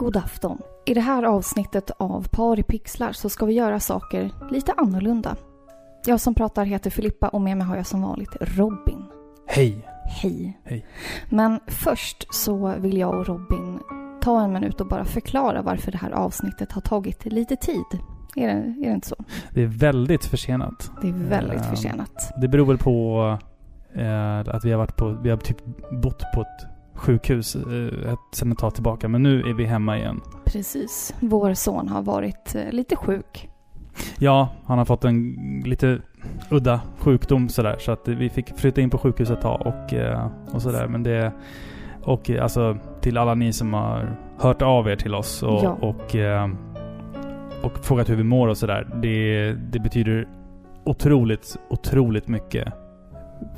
God afton. I det här avsnittet av Par i pixlar så ska vi göra saker lite annorlunda. Jag som pratar heter Filippa och med mig har jag som vanligt Robin. Hej! Hej. Hej. Men först så vill jag och Robin ta en minut och bara förklara varför det här avsnittet har tagit lite tid. Är det, är det inte så? Det är väldigt försenat. Det är väldigt Eh, försenat. Det beror väl på eh, att vi har varit på, vi har typ bott på ett sjukhus eh, sen ett tag tillbaka. Men nu är vi hemma igen. Precis. Vår son har varit eh, lite sjuk. Ja, han har fått en lite udda sjukdom sådär. Så att vi fick flytta in på sjukhus ett tag och, eh, och sådär. Men det... Och eh, alltså till alla ni som har hört av er till oss och, Ja. och, eh, och frågat hur vi mår och sådär. Det, det betyder otroligt, otroligt mycket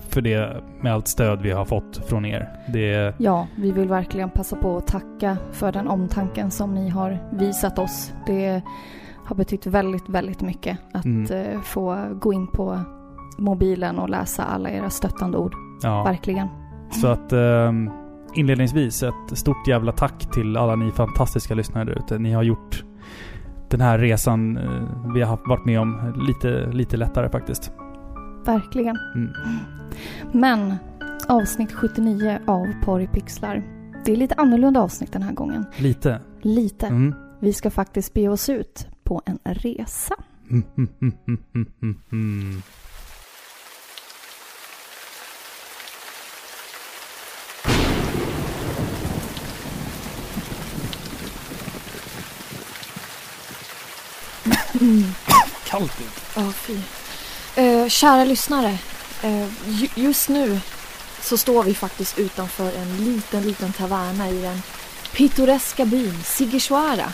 för det med allt stöd vi har fått från er. Det, Ja, vi vill verkligen passa på att tacka för den omtanken som ni har visat oss. Det har betytt väldigt, väldigt mycket att Mm. eh, få gå in på mobilen och läsa alla era stöttande ord. ja. Verkligen. Så att ehm, inledningsvis ett stort jävla tack till alla ni fantastiska lyssnare där ute. Ni har gjort den här resan eh, vi har varit med om lite, lite lättare faktiskt. Verkligen. Mm. Men avsnitt 79 av Par i pixlar. Det är lite annorlunda avsnitt den här gången. Lite. Lite. Mm. Vi ska faktiskt be oss ut på en resa. Mm, mm, mm, mm, mm, mm, mm. Kallt ut. Ja, fy. Eh, kära lyssnare. Eh, ju, just nu så står vi faktiskt utanför en liten, liten taverna i den pittoreska byn Sigishuara.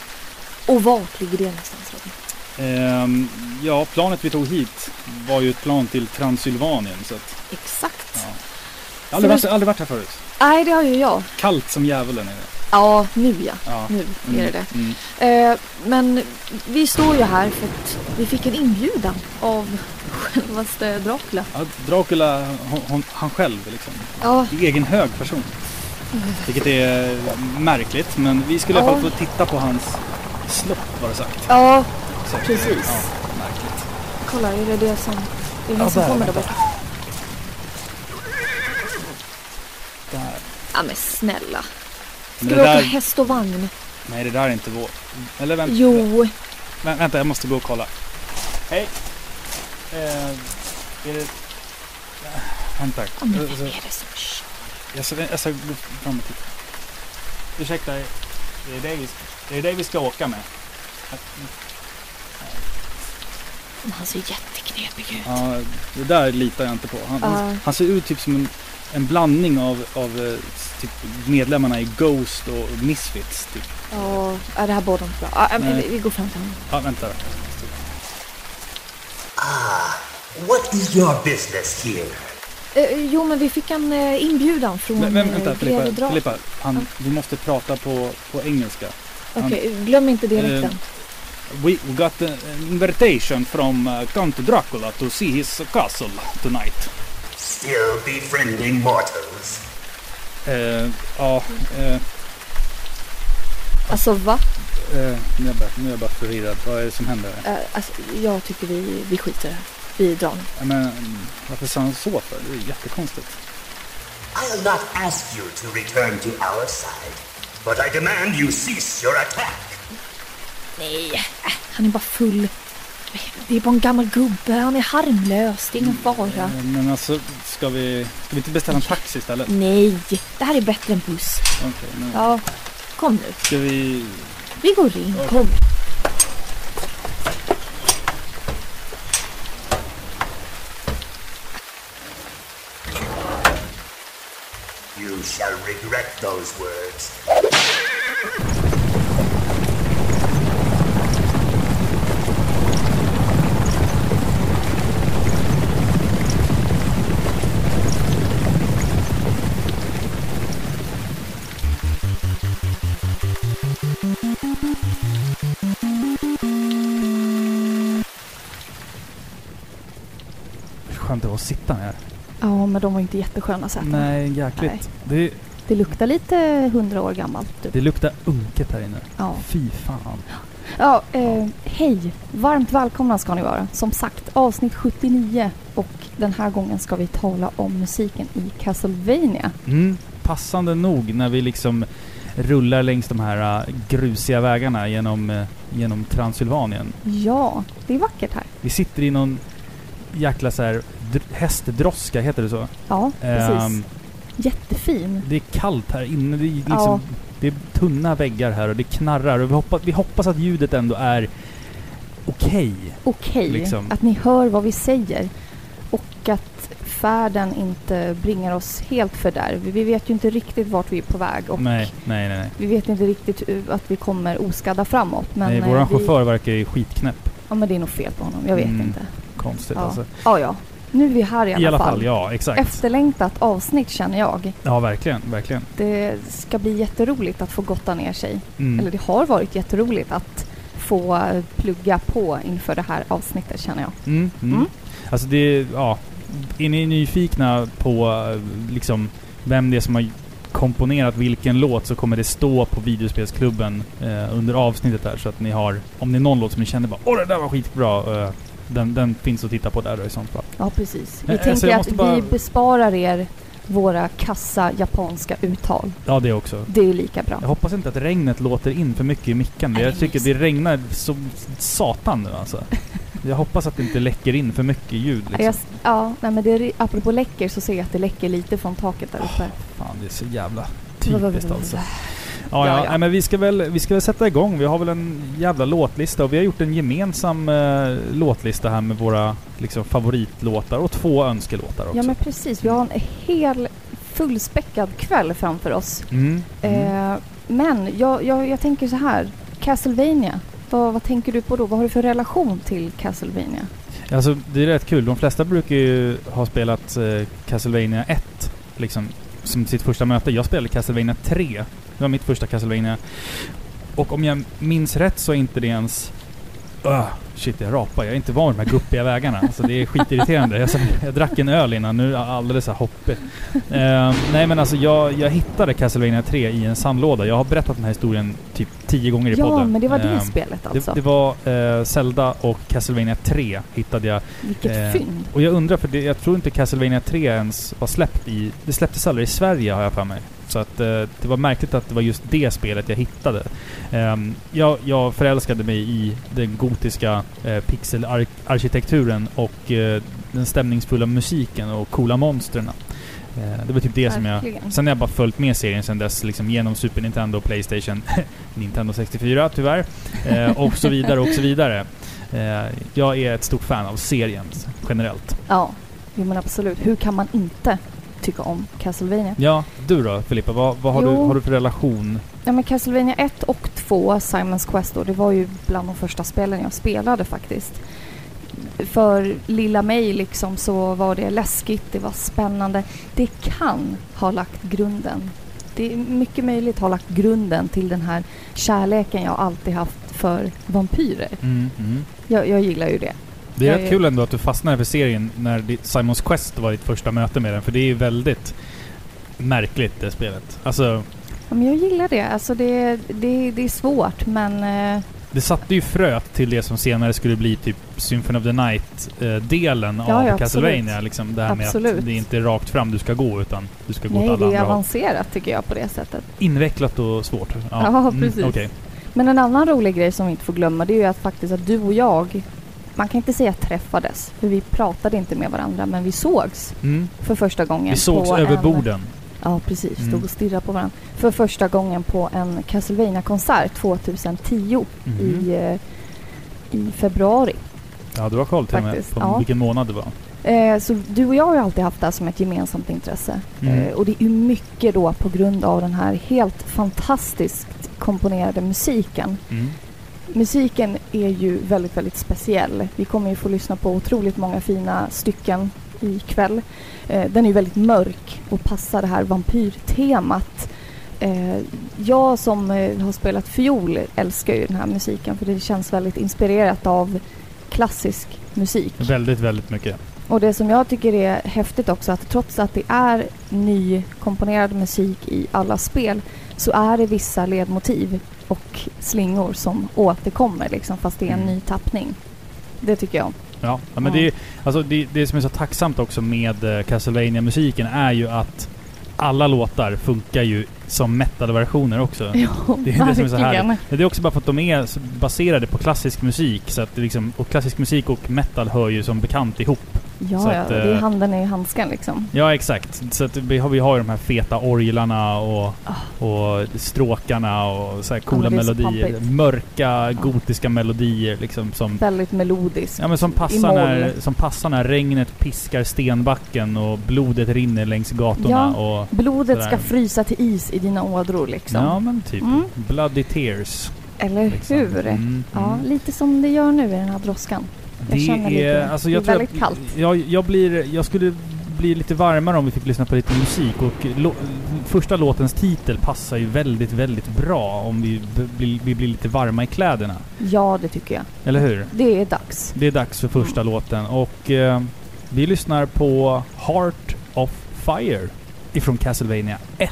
Och vart ligger det någonstans Robin? Ehm, ja, planet vi tog hit var ju ett plan till Transylvanien. Så att, Exakt. ja. Jag har aldrig varit, aldrig varit här förut. Nej, det har ju jag. Kallt som djävulen är det. Ja, nu ja. Ja. Nu är det det. Mm. Eh, men vi står ju här för att vi fick en inbjudan av självaste Dracula. Ja, Dracula, hon, hon, han själv liksom. Ja, egen hög person. Vilket är märkligt, men vi skulle i alla fall Ja. få titta på hans slott var det sagt. ja Så, precis. Ja, märkligt. Kolla, är det det som... Är det Ja, som där, kommer där borta? Där. Ja men snälla. Ska vi det åka där, häst och vagn? nej, det där är inte vår. Eller vänta, Jo. vä- vänta, jag måste gå och kolla. Hej! Eh, är det... Äh, Vänta. Men vem Alltså, är det som kör? Jag ska, gå fram och titta. Ursäkta, det är det vi, det är det vi ska åka med. Men Han ser jätteknepig ut. Ja, det där litar jag inte på. Han, Ja. han ser ut typ som en, en blandning av, av eh, typ medlemmarna i Ghost och Misfits. Typ. Ja, ja, det här bådar inte bra. Vi, vi går fram till honom. Ja, vänta. Ah, what is your business here? Eh, jo, men vi fick en eh, inbjudan från Men, men eh, vänta, Filippa. Filippa han, vi måste prata på, på engelska. Okej, glöm inte dialekten. Eh, We, we got an invitation from uh, Count Dracula to see his castle tonight. Still befriending mortals? Eh, ja, eh, Alltså va? eh, nu, är jag bara, nu är jag bara förvirrad. Vad är det som händer? Eh, alltså, jag tycker vi, vi skiter i det här. Vi drar nu. Men, mm, varför sa han så för? Det är jättekonstigt. I'll not ask you to return to our side, but I demand you cease your attack. Nej, äh, han är bara full. Det är bara en gammal gubbe. Han är harmlös. Det är ingen fara. Eh, Men alltså, ska vi, ska vi inte beställa en taxi istället? Nej, det här är bättre än buss. Okej, men Ja, kom nu. ska vi... Vi går in. Kom. You shall regret those words. Skönt det var att sitta ner. Ja, men de var inte jättesköna säten. Nej, jäkligt. Det är, Det luktar lite hundra år gammalt. Typ. Det luktar unket här inne. Ja. Fy fan. Ja, eh, hej! Varmt välkomna ska ni vara. Som sagt, avsnitt 79 och den här gången ska vi tala om musiken i Castlevania. Mm, passande nog när vi liksom rullar längs de här äh, grusiga vägarna genom, äh, genom Transylvanien. Ja, det är vackert här. Vi sitter i någon jäkla så här dr- hästdroska, heter det så? Ja, precis. Ehm, Jättefin. det är kallt här inne. Det är, liksom, Ja. det är tunna väggar här och det knarrar. Och vi, hoppas, vi hoppas att ljudet ändå är okej. Okej Liksom. att ni hör vad vi säger. Och att färden inte bringar oss helt fördärv. Vi vet ju inte riktigt vart vi är på väg och Nej, nej, nej. vi vet inte riktigt att vi kommer oskadda framåt. Men nej eh, våran vi, chaufför verkar ju skitknäpp. Ja, men det är nog fel på honom. Jag vet Mm, inte. Konstigt Ja. alltså. Ja, ja. Nu är vi här i alla, I alla fall, ja exakt. Efterlängtat avsnitt känner jag. Ja, verkligen, verkligen. Det ska bli jätteroligt att få gotta ner sig. Mm. Eller det har varit jätteroligt att få plugga på inför det här avsnittet känner jag. Mm, mm. Mm. Alltså det, ja. Är ni nyfikna på liksom vem det är som har komponerat vilken låt så kommer det stå på videospelsklubben eh, under avsnittet här så att ni har, om det är någon låt som ni känner bara Åh det där var skitbra. Eh, den, den finns att titta på där då i sånt fall. Ja, precis. Vi Eh, tänker jag att bara- vi besparar er våra kassa japanska uttal. Ja det också. Det är lika bra. Jag hoppas inte att regnet låter in för mycket i micken. Nej, Jag tycker det regnar som satan nu alltså. Jag hoppas att det inte läcker in för mycket ljud Jag, liksom. ja, nej, men det är, apropå läcker så ser jag att det läcker lite från taket där uppe. Fan, det är så jävla typiskt alltså. Ja, Ja. Nej, men vi ska, väl, vi ska väl sätta igång. Vi har väl en jävla låtlista och vi har gjort en gemensam eh, låtlista här med våra liksom, favoritlåtar och två önskelåtar också. Ja, men precis. Vi har en hel fullspäckad kväll framför oss. mm. Mm. Eh, men jag, jag, jag tänker så här. Castlevania. Vad, vad tänker du på då? Vad har du för relation till Castlevania? Alltså, det är rätt kul. De flesta brukar ju ha spelat eh, Castlevania 1 liksom, som sitt första möte. Jag spelade Castlevania 3. Det var mitt första Castlevania. Och om jag minns rätt så är inte det ens... Öh, shit, jag rapar. Jag är inte van vid de här guppiga vägarna. Alltså, det är skitirriterande. Jag, jag drack en öl innan. Nu är jag alldeles så här hoppig. Eh, nej, men alltså jag, jag hittade Castlevania 3 i en sandlåda. Jag har berättat den här historien typ tio gånger i Ja, podden. men det var det Eh, spelet alltså. det, det var eh, Zelda och Castlevania 3 hittade jag. Vilket eh, fynd. Och jag undrar, för det, jag tror inte Castlevania 3 ens var släppt i... Det släpptes aldrig i Sverige har jag för mig. Så att eh, det var märkligt att det var just det spelet jag hittade. Ehm, jag, jag förälskade mig i den gotiska eh, pixelarkitekturen och eh, den stämningsfulla musiken och coola monstren. Det var typ det som jag... Sen har jag bara följt med serien sen dess, liksom genom Super Nintendo, Playstation, Nintendo 64 tyvärr, och så vidare och så vidare. Jag är ett stort fan av serien generellt. Ja, jo, men absolut. Hur kan man inte tycka om Castlevania? Ja, du då Filippa, vad, vad har, du, har du för relation? Ja, men Castlevania 1 och 2, Simon's Quest då, det var ju bland de första spelen jag spelade faktiskt. För lilla mig liksom så var det läskigt, det var spännande. Det kan ha lagt grunden. Det är mycket möjligt ha lagt grunden till den här kärleken jag alltid haft för vampyrer. Mm, mm. Jag, jag gillar ju det. Det är rätt kul ändå att du fastnade för serien när Simons Quest var ditt första möte med den, för det är ju väldigt märkligt det spelet. Alltså, Ja, men jag gillar det. Alltså det, det, det är svårt men eh, det satte ju fröet till det som senare skulle bli typ Symphony of the Night-delen Ja, av ja, Castlevania. Liksom det här med Absolut. att det är inte är rakt fram du ska gå, utan du ska gå åt nej, alla det är andra håll. avancerat tycker jag på det sättet. Invecklat och svårt. Ja, precis. okej. Men en annan rolig grej som vi inte får glömma det är ju att faktiskt att du och jag, man kan inte säga träffades, för vi pratade inte med varandra, men vi sågs Mm. för första gången. Vi sågs över en, borden. Ja, precis. Mm. Stod och stirrade på varandra. För första gången på en Castlevania-konsert 2010 Mhm. i, eh, i februari. Ja, du har koll till och med Faktiskt, på ja. vilken månad det var. Eh, så du och jag har alltid haft det här som ett gemensamt intresse. Mm. Eh, och det är ju mycket då på grund av den här helt fantastiskt komponerade musiken. Mm. Musiken är ju väldigt, väldigt speciell. Vi kommer ju få lyssna på otroligt många fina stycken ikväll. Eh, den är ju väldigt mörk och passar det här vampyrtemat. Eh, jag som eh, har spelat fiol älskar ju den här musiken för det känns väldigt inspirerat av klassisk musik. Väldigt, väldigt mycket. Och det som jag tycker är häftigt också att trots att det är nykomponerad musik i alla spel så är det vissa ledmotiv och slingor som återkommer liksom fast det är en Mm. ny tappning. Det tycker jag. Ja, ja men Ja. Det, alltså det, det som är så tacksamt också med uh, Castlevania-musiken är ju att alla låtar funkar ju som metal-versioner också. Ja, Det är det som är så. Men Det är också bara för att de är baserade på klassisk musik. Så att liksom, och klassisk musik och metal hör ju som bekant ihop. Ja, Så ja, att, det är eh, handen i handsken liksom. Ja, exakt. Så att vi, har, vi har ju de här feta orglarna och, och stråkarna och så här coola Ah. så melodier. Mörka, gotiska melodier liksom som... Väldigt melodiskt. Ja men som passar, när, som passar när regnet piskar stenbacken och blodet rinner längs gatorna och... Blodet ska frysa till is i dina ådror liksom. Ja men typ. Mm. Bloody tears. Eller liksom. hur? Mm, Ja, mm. lite som det gör nu i den här droskan. Jag Det känner lite- är... Alltså jag det är väldigt jag, kallt. Jag, jag, blir, jag skulle bli lite varmare om vi fick lyssna på lite musik och lå, första låtens titel passar ju väldigt, väldigt bra om vi, blir, vi blir lite varma i kläderna. Ja, det tycker jag. Eller hur? Det är dags. Det är dags för första låten och eh, vi lyssnar på Heart of Fire ifrån Castlevania 1.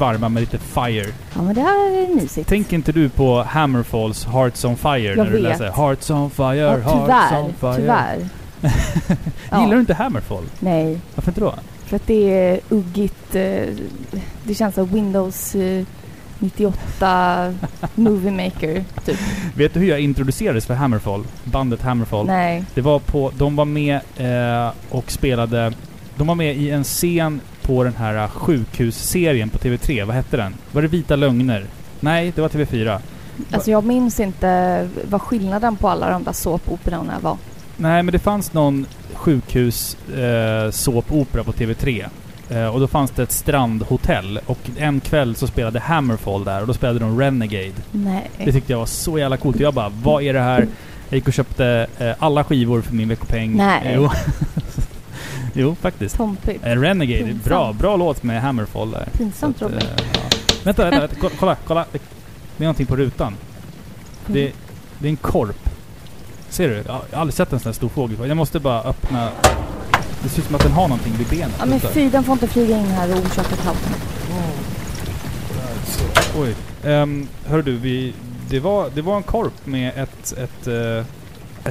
Varma med lite Fire. Ja, men det här är mysigt. Tänker inte du på Hammerfalls Hearts on Fire Jag när du vet. läser Hearts on Fire, ja, Hearts tyvärr. on Fire? Tyvärr. Gillar du inte Hammerfall? Nej, Varför inte då? för att det är uggigt. eh, Det känns som Windows eh, 98 Movie Maker, typ. Vet du hur jag introducerades för Hammerfall? Bandet Hammerfall. Nej. Det var på, de var med eh, och spelade, de var med i en scen på den här eh, sjukhusserien på TV3. Vad hette den? Var det Vita Lögner? Nej, det var TV4. Alltså jag minns inte vad skillnaden på alla de där såpoperorna var. Nej, men det fanns någon sjukhus eh, såpopera på TV3. Eh, och då fanns det ett strandhotell. Och en kväll så spelade Hammerfall där och då spelade de Renegade. Nej. Det tyckte jag var så jävla coolt. Och jag bara, vad är det här? Jag gick och köpte eh, alla skivor för min veckopeng. Nej. Jo, faktiskt. Tompigt. Eh, Renegade, Pinsamt. bra, bra låt med Hammerfall där. Pinsamt Robin. eh, ja. Vänta, vänta, vänta, kolla, kolla, kolla. Det, det är någonting på rutan. Det, det är en korp. Ser du? Jag har aldrig sett en sån här stor fågel förut. Jag måste bara öppna... Det ser ut som att den har någonting vid benet. Ja men Vänta. fy, den får inte flyga in här och orsaka kaos. Oj. Um, hör du, vi, det, var, det var en korp med ett, ett, eh,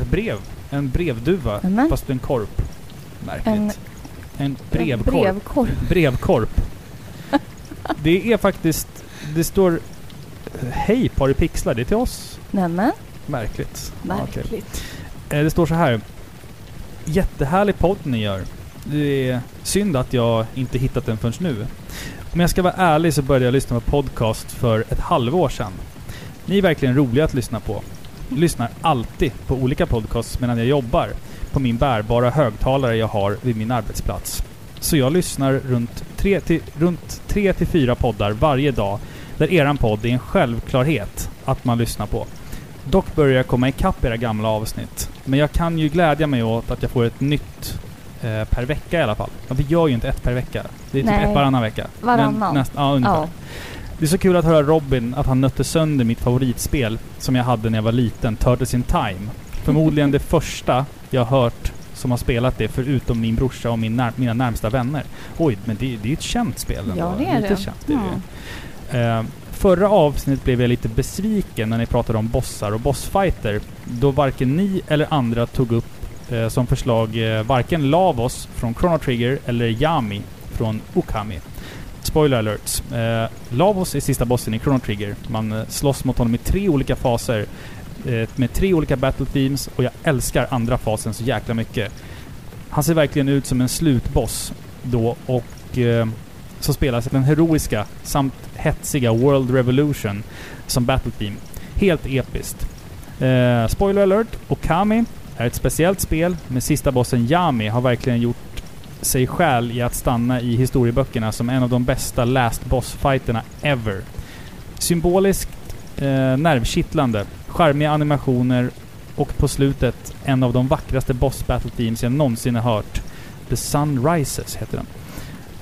ett brev. En brevduva. Nämen. Fast en korp. Märkligt. En- En, brevkorp. Brevkorp. Brevkorp. det är faktiskt... Det står... Hej Paripixlar, det är till oss. Nämen, Märkligt. Märkligt. Eh, Det står så här. Jättehärlig podd ni gör. Det är synd att jag inte hittat den förrän nu. Om jag ska vara ärlig så började jag lyssna på podcast för ett halvår sedan. Ni är verkligen roliga att lyssna på. Lyssnar alltid på olika podcasts medan jag jobbar på min bärbara högtalare jag har vid min arbetsplats. Så jag lyssnar runt tre till, runt tre till fyra poddar varje dag där eran podd är en självklarhet att man lyssnar på. Dock börjar jag komma ikapp era gamla avsnitt. Men jag kan ju glädja mig åt att jag får ett nytt eh, per vecka i alla fall. Ja, vi gör ju inte ett per vecka. Det är typ Nej. ett varannan vecka. Varannan. Näst, ja, ungefär. Ja. Det är så kul att höra Robin, att han nötte sönder mitt favoritspel som jag hade när jag var liten, Turtles in Time. Förmodligen det första jag hört som har spelat det, förutom min brorsa och min när, mina närmsta vänner. Oj, men det, det är ett känt spel ändå. Ja, det är Lite det. Känt, det Mm. det. Eh, förra avsnittet blev jag lite besviken när ni pratade om bossar och bossfighter. Då varken ni eller andra tog upp eh, som förslag eh, varken Lavos från Chrono Trigger eller Yami från Okami. Spoiler alerts. Eh, Lavos är sista bossen i Chrono Trigger. Man eh, slåss mot honom i tre olika faser. Eh, med tre olika battle themes och jag älskar andra fasen så jäkla mycket. Han ser verkligen ut som en slutboss då och eh, så spelas den heroiska samt hetsiga World Revolution som battle theme. Helt episkt. Eh, spoiler alert, Okami är ett speciellt spel, men sista bossen Yami har verkligen gjort sig själv i att stanna i historieböckerna som en av de bästa last boss-fighterna ever. Symboliskt, eh, nervkittlande, charmiga animationer och på slutet en av de vackraste boss battle themes jag någonsin har hört. The Sun Rises heter den.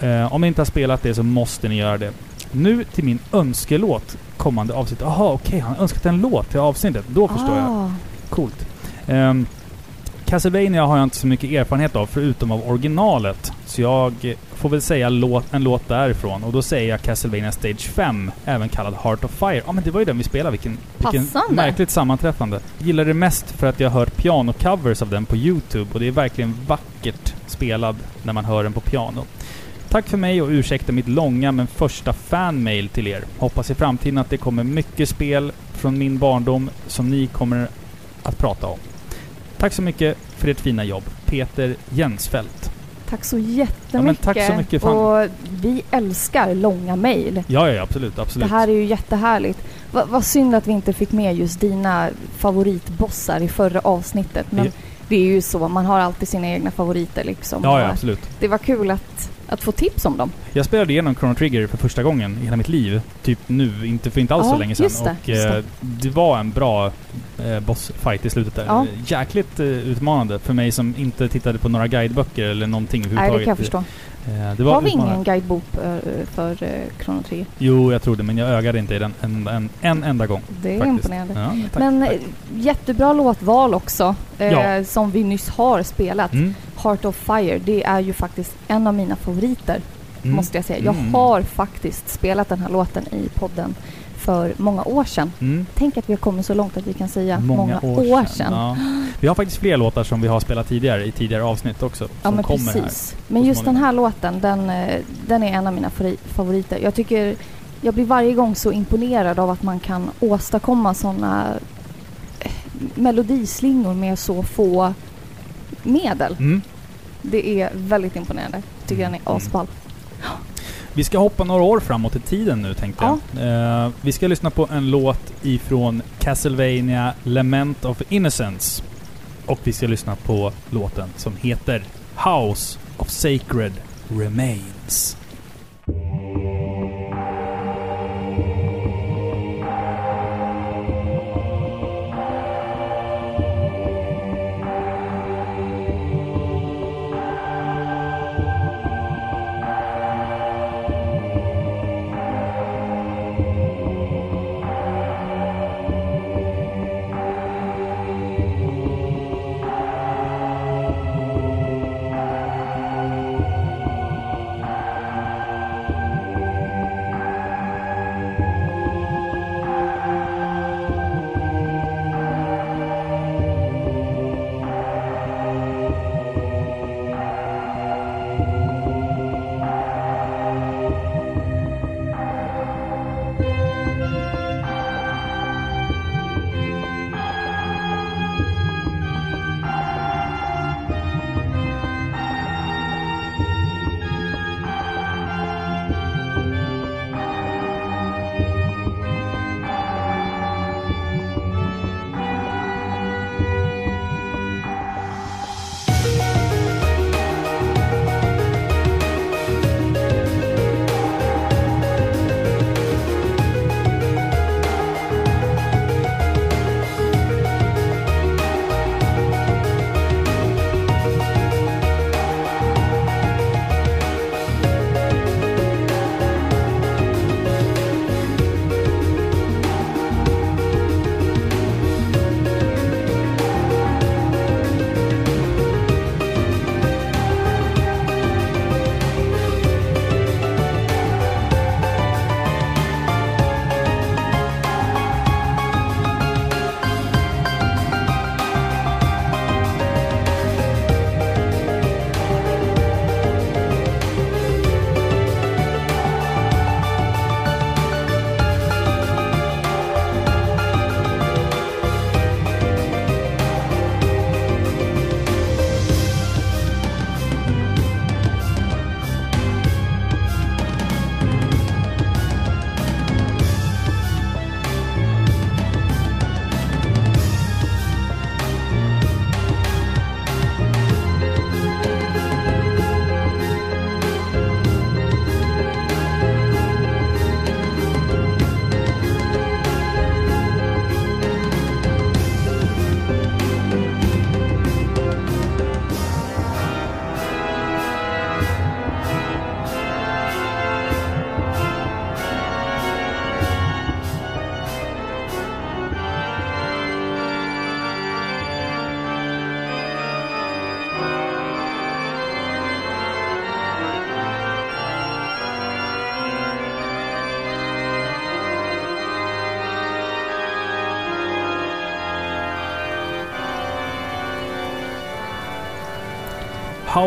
Eh, om ni inte har spelat det så måste ni göra det. Nu till min önskelåt kommande avsnitt. Jaha, okej, han har önskat en låt till avsnittet. Då förstår jag. Ah, Coolt. Um, Castlevania har jag inte så mycket erfarenhet av förutom av originalet. Så jag får väl säga låt, en låt därifrån. Och då säger jag Castlevania Stage 5, även kallad Heart of Fire. Ja men det var ju den vi spelade. Vilken, vilken märkligt sammanträffande. Gillar det mest för att jag har hört pianocovers av den på Youtube. Och det är verkligen vackert spelad när man hör den på piano. Tack för mig och ursäkta mitt långa men första fanmail till er. Hoppas i framtiden att det kommer mycket spel från min barndom som ni kommer att prata om. Tack så mycket för ert fina jobb. Peter Jensfelt. Tack så jättemycket. Ja, tack så mycket, fan. Och vi älskar långa mejl. Ja, ja, absolut, absolut. Det här är ju jättehärligt. Va- Vad synd att vi inte fick med just dina favoritbossar i förra avsnittet. Men Ja. det är ju så, man har alltid sina egna favoriter liksom. Ja, ja, absolut. Det var kul att, att få tips om dem. Jag spelade igenom Chrono Trigger för första gången i hela mitt liv. Typ nu, inte för inte alls Ja, så länge sedan. just det, och just det. eh, det var en bra eh, bossfight i slutet där. Ja. Jäkligt eh, utmanande för mig som inte tittade på några guideböcker eller någonting Nej, överhuvudtaget. det kan jag förstå. Eh, det var Har vi ingen guidebok eh, för uh, Chrono Trigger? Jo, jag tror det, men jag ögade inte i den en, en, en enda gång. Det är faktiskt. imponerande. Ja, tack, Men tack. eh, jättebra låtval också, eh, Ja. som vi nyss har spelat. Mm, Heart of Fire, det är ju faktiskt en av mina favoriter, mm. måste jag säga. Jag Mm. har faktiskt spelat den här låten i podden för många år sedan. Mm. Tänk att vi har kommit så långt att vi kan säga många, år, sedan. Ja. Vi har faktiskt fler låtar som vi har spelat tidigare i tidigare avsnitt också. Ja men precis. här. Men just den här låten, den, eh, den är en av mina favoriter. Jag tycker, jag blir varje gång så imponerad av att man kan åstadkomma sådana melodislingor med så få medel. Mm. Det är väldigt imponerande. Tycker den är Mm. Vi ska hoppa några år framåt i tiden nu tänkte Ja. jag. Eh, vi ska lyssna på en låt ifrån Castlevania Lament of Innocence. Och vi ska lyssna på låten som heter House of Sacred Remains.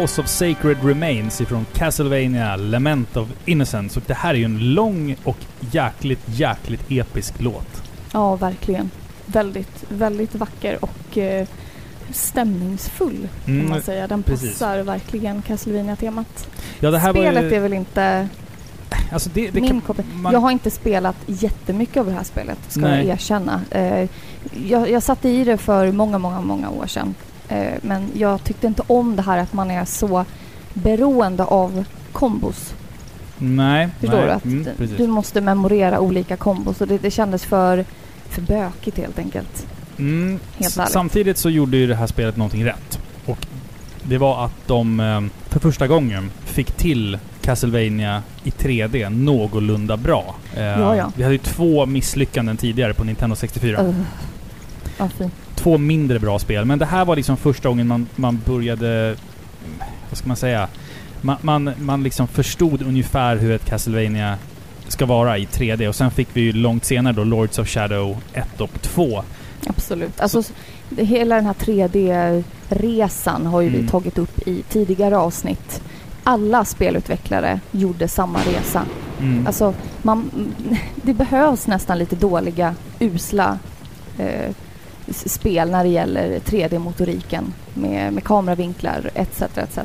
House of Sacred Remains ifrån Castlevania Lament of Innocence. Och det här är ju en lång och jäkligt, jäkligt episk låt. Ja, verkligen. Väldigt, väldigt vacker och eh, stämningsfull kan Mm, man säga. Den precis. passar verkligen Castlevania-temat. Ja, Spelet ju, är väl inte alltså det, det min kan, man, Jag har inte spelat jättemycket av det här spelet, ska Nej. jag erkänna. Eh, jag, jag satte i det för många, många, många år sedan. Eh, men jag tyckte inte om det här att man är så beroende av kombos. Nej. Förstår nej, du? Att mm, du måste memorera olika kombos och det, det kändes för, för bökigt helt enkelt. Mm, Helt samtidigt så gjorde ju det här spelet någonting rätt. Och det var att de eh, för första gången fick till Castlevania i 3D någorlunda bra. Eh, Ja, ja. Vi hade ju två misslyckanden tidigare på Nintendo 64. Uh. Ja, fint. Två mindre bra spel. Men det här var liksom första gången man, man började... Vad ska man säga? Man, man, man liksom förstod ungefär hur ett Castlevania ska vara i 3D. Och sen fick vi ju långt senare då Lords of Shadow 1 och 2. Absolut. Alltså, s- det, hela den här 3D-resan har ju Mm. vi tagit upp i tidigare avsnitt. Alla spelutvecklare gjorde samma resa. Mm. Alltså, man, det behövs nästan lite dåliga, usla eh, spel när det gäller 3D-motoriken med, med kameravinklar etc. etc.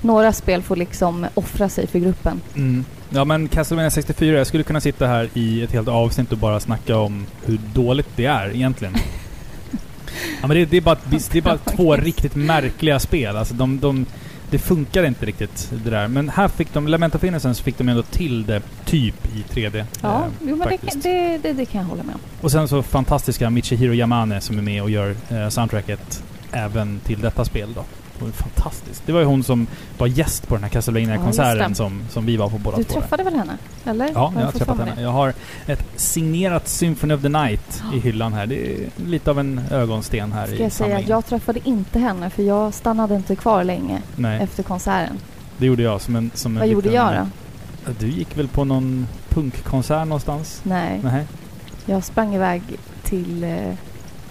Några spel får liksom offra sig för gruppen. Mm. Ja men Castlevania 64, jag skulle kunna sitta här i ett helt avsnitt och bara snacka om hur dåligt det är egentligen. ja men det, det är bara, det är bara två riktigt märkliga spel. Alltså de, de, det funkar inte riktigt det där. Men här fick de, Lament of Innocence fick de ändå till det typ i 3D. Ja, eh, jo, men det, det, det, det kan jag hålla med om. Och sen så fantastiska Michihiro Yamane som är med och gör eh, soundtracket även till detta spel då. Det var fantastiskt. Det var ju hon som var gäst på den här Ja, Castlevania-konserten just som, som vi var på båda Du två. där. träffade väl henne? Eller? Ja, jag har träffat henne. Jag har ett signerat Symphony of the Night i hyllan här. Det är lite av en ögonsten här Ska i jag säga att jag träffade inte henne för jag stannade inte kvar länge Nej, efter konserten. det gjorde jag som en... Som en Vad gjorde liten- jag då? Du gick väl på någon punkkonsert någonstans? Nej, Nej. jag sprang iväg till... Eh,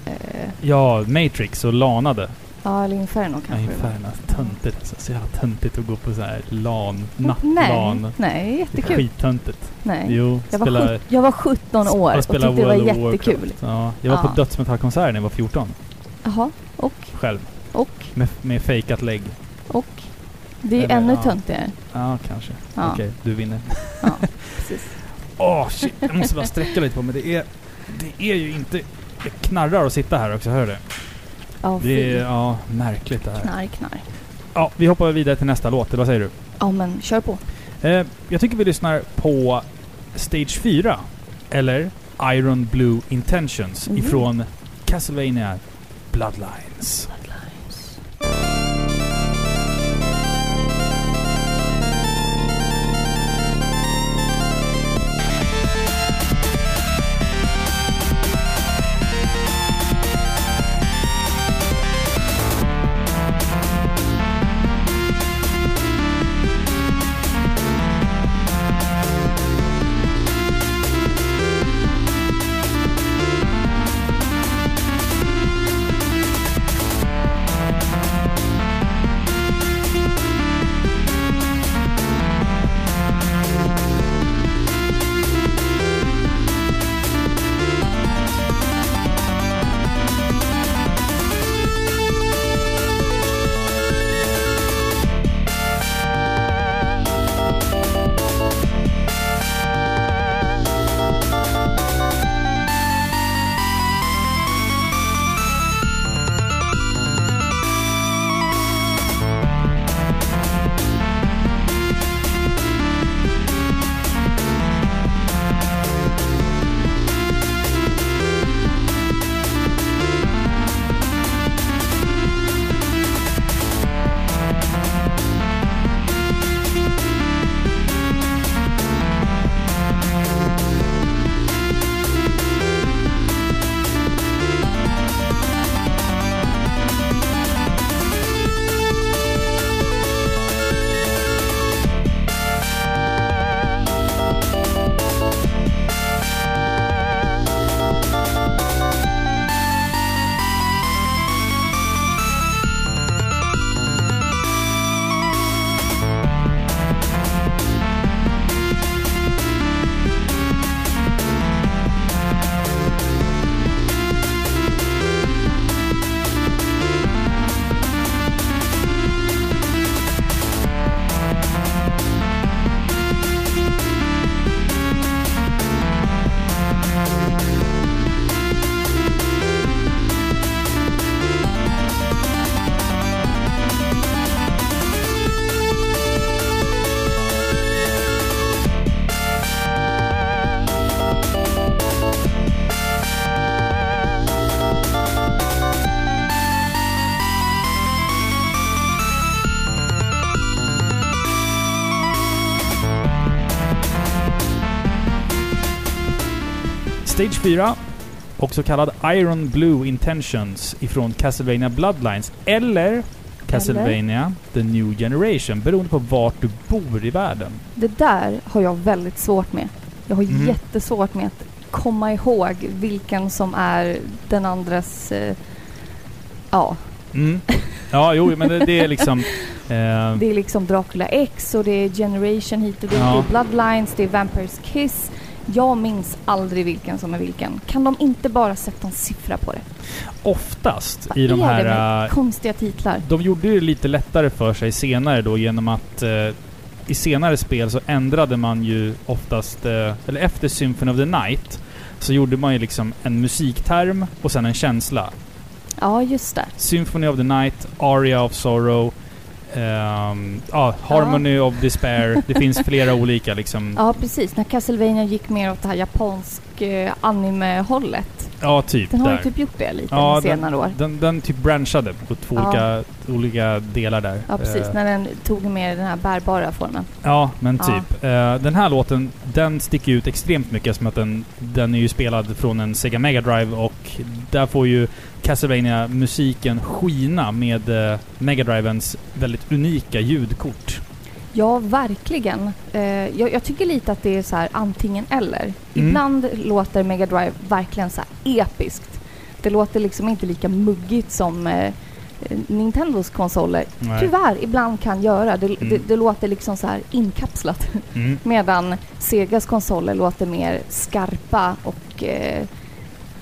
eh, Ja, Matrix och lanade. Ja, eller Inferno Ja, kanske var. Inferno. Töntigt alltså. Så jävla töntigt att gå på så här LAN. Nej, Nattlan. nej, är jättekul. Skittöntigt. Nej. Jo, Jag var, spela, sjut- jag var 17 år och tyckte det var World jättekul. Warcraft. Ja, jag var Ja. på dödsmetallkonsert när jag var 14. Jaha, och, Själv. och, Med, med fejkat lägg. och. Det är ju ännu ja. töntigare. Ja, kanske. Ja. Okej, du vinner. Ja, precis. Åh shit, jag måste bara sträcka lite på mig. Det är, det är ju inte... Det knarrar att sitta här också, hör du Ja, Det är ja, märkligt det här. Knarr, knarr. Ja, vi hoppar vidare till nästa låt, eller vad säger du? Ja, men kör på. Eh, jag tycker vi lyssnar på Stage 4. Eller Iron Blue Intentions Mhm. ifrån Castlevania Bloodlines. Stage 4, också kallad Iron Blue Intentions ifrån Castlevania Bloodlines. Eller Castlevania eller? The New Generation, beroende på vart du bor i världen. Det där har jag väldigt svårt med. Jag har mm. jättesvårt med att komma ihåg vilken som är den andres... Eh, ja, Mm. Ja, jo, men det, det är liksom... Eh, det är liksom Dracula X och det är Generation hit och dit. Ja. Det är Bloodlines, det är Vampires Kiss. Jag minns aldrig vilken som är vilken. Kan de inte bara sätta en siffra på det? oftast Vad i de är här... det med eh, konstiga titlar? De gjorde det lite lättare för sig senare då genom att eh, i senare spel så ändrade man ju oftast, eh, eller efter Symphony of the Night, så gjorde man ju liksom en musikterm och sen en känsla. Ja, just det. Symphony of the Night, Aria of Sorrow, ehm, ja, Harmony of Despair. Det finns flera olika liksom. Ja, precis. När Castlevania gick mer åt det här japansk eh, anime-hållet. Ja, typ Den har ju där. typ gjort det lite Ja, ja, senare år. Den, den typ branchade på två Ja. olika, olika delar där. Ja, precis. Eh, När den tog mer den här bärbara formen. Ja, men Ja. typ. Eh, den här låten, den sticker ut extremt mycket som att den, den är ju spelad från en Sega Mega Drive och där får ju castlevania musiken skina med eh, Mega Drivens väldigt unika ljudkort. Ja, verkligen. Eh, jag, jag tycker lite att det är så här antingen eller. Mm. Ibland låter Mega Drive verkligen så här episkt. Det låter liksom inte lika muggigt som eh, Nintendos konsoler Nej. tyvärr ibland kan göra. Det, Mm. det, det låter liksom så här inkapslat. Mm. Medan Segas konsoler låter mer skarpa och eh,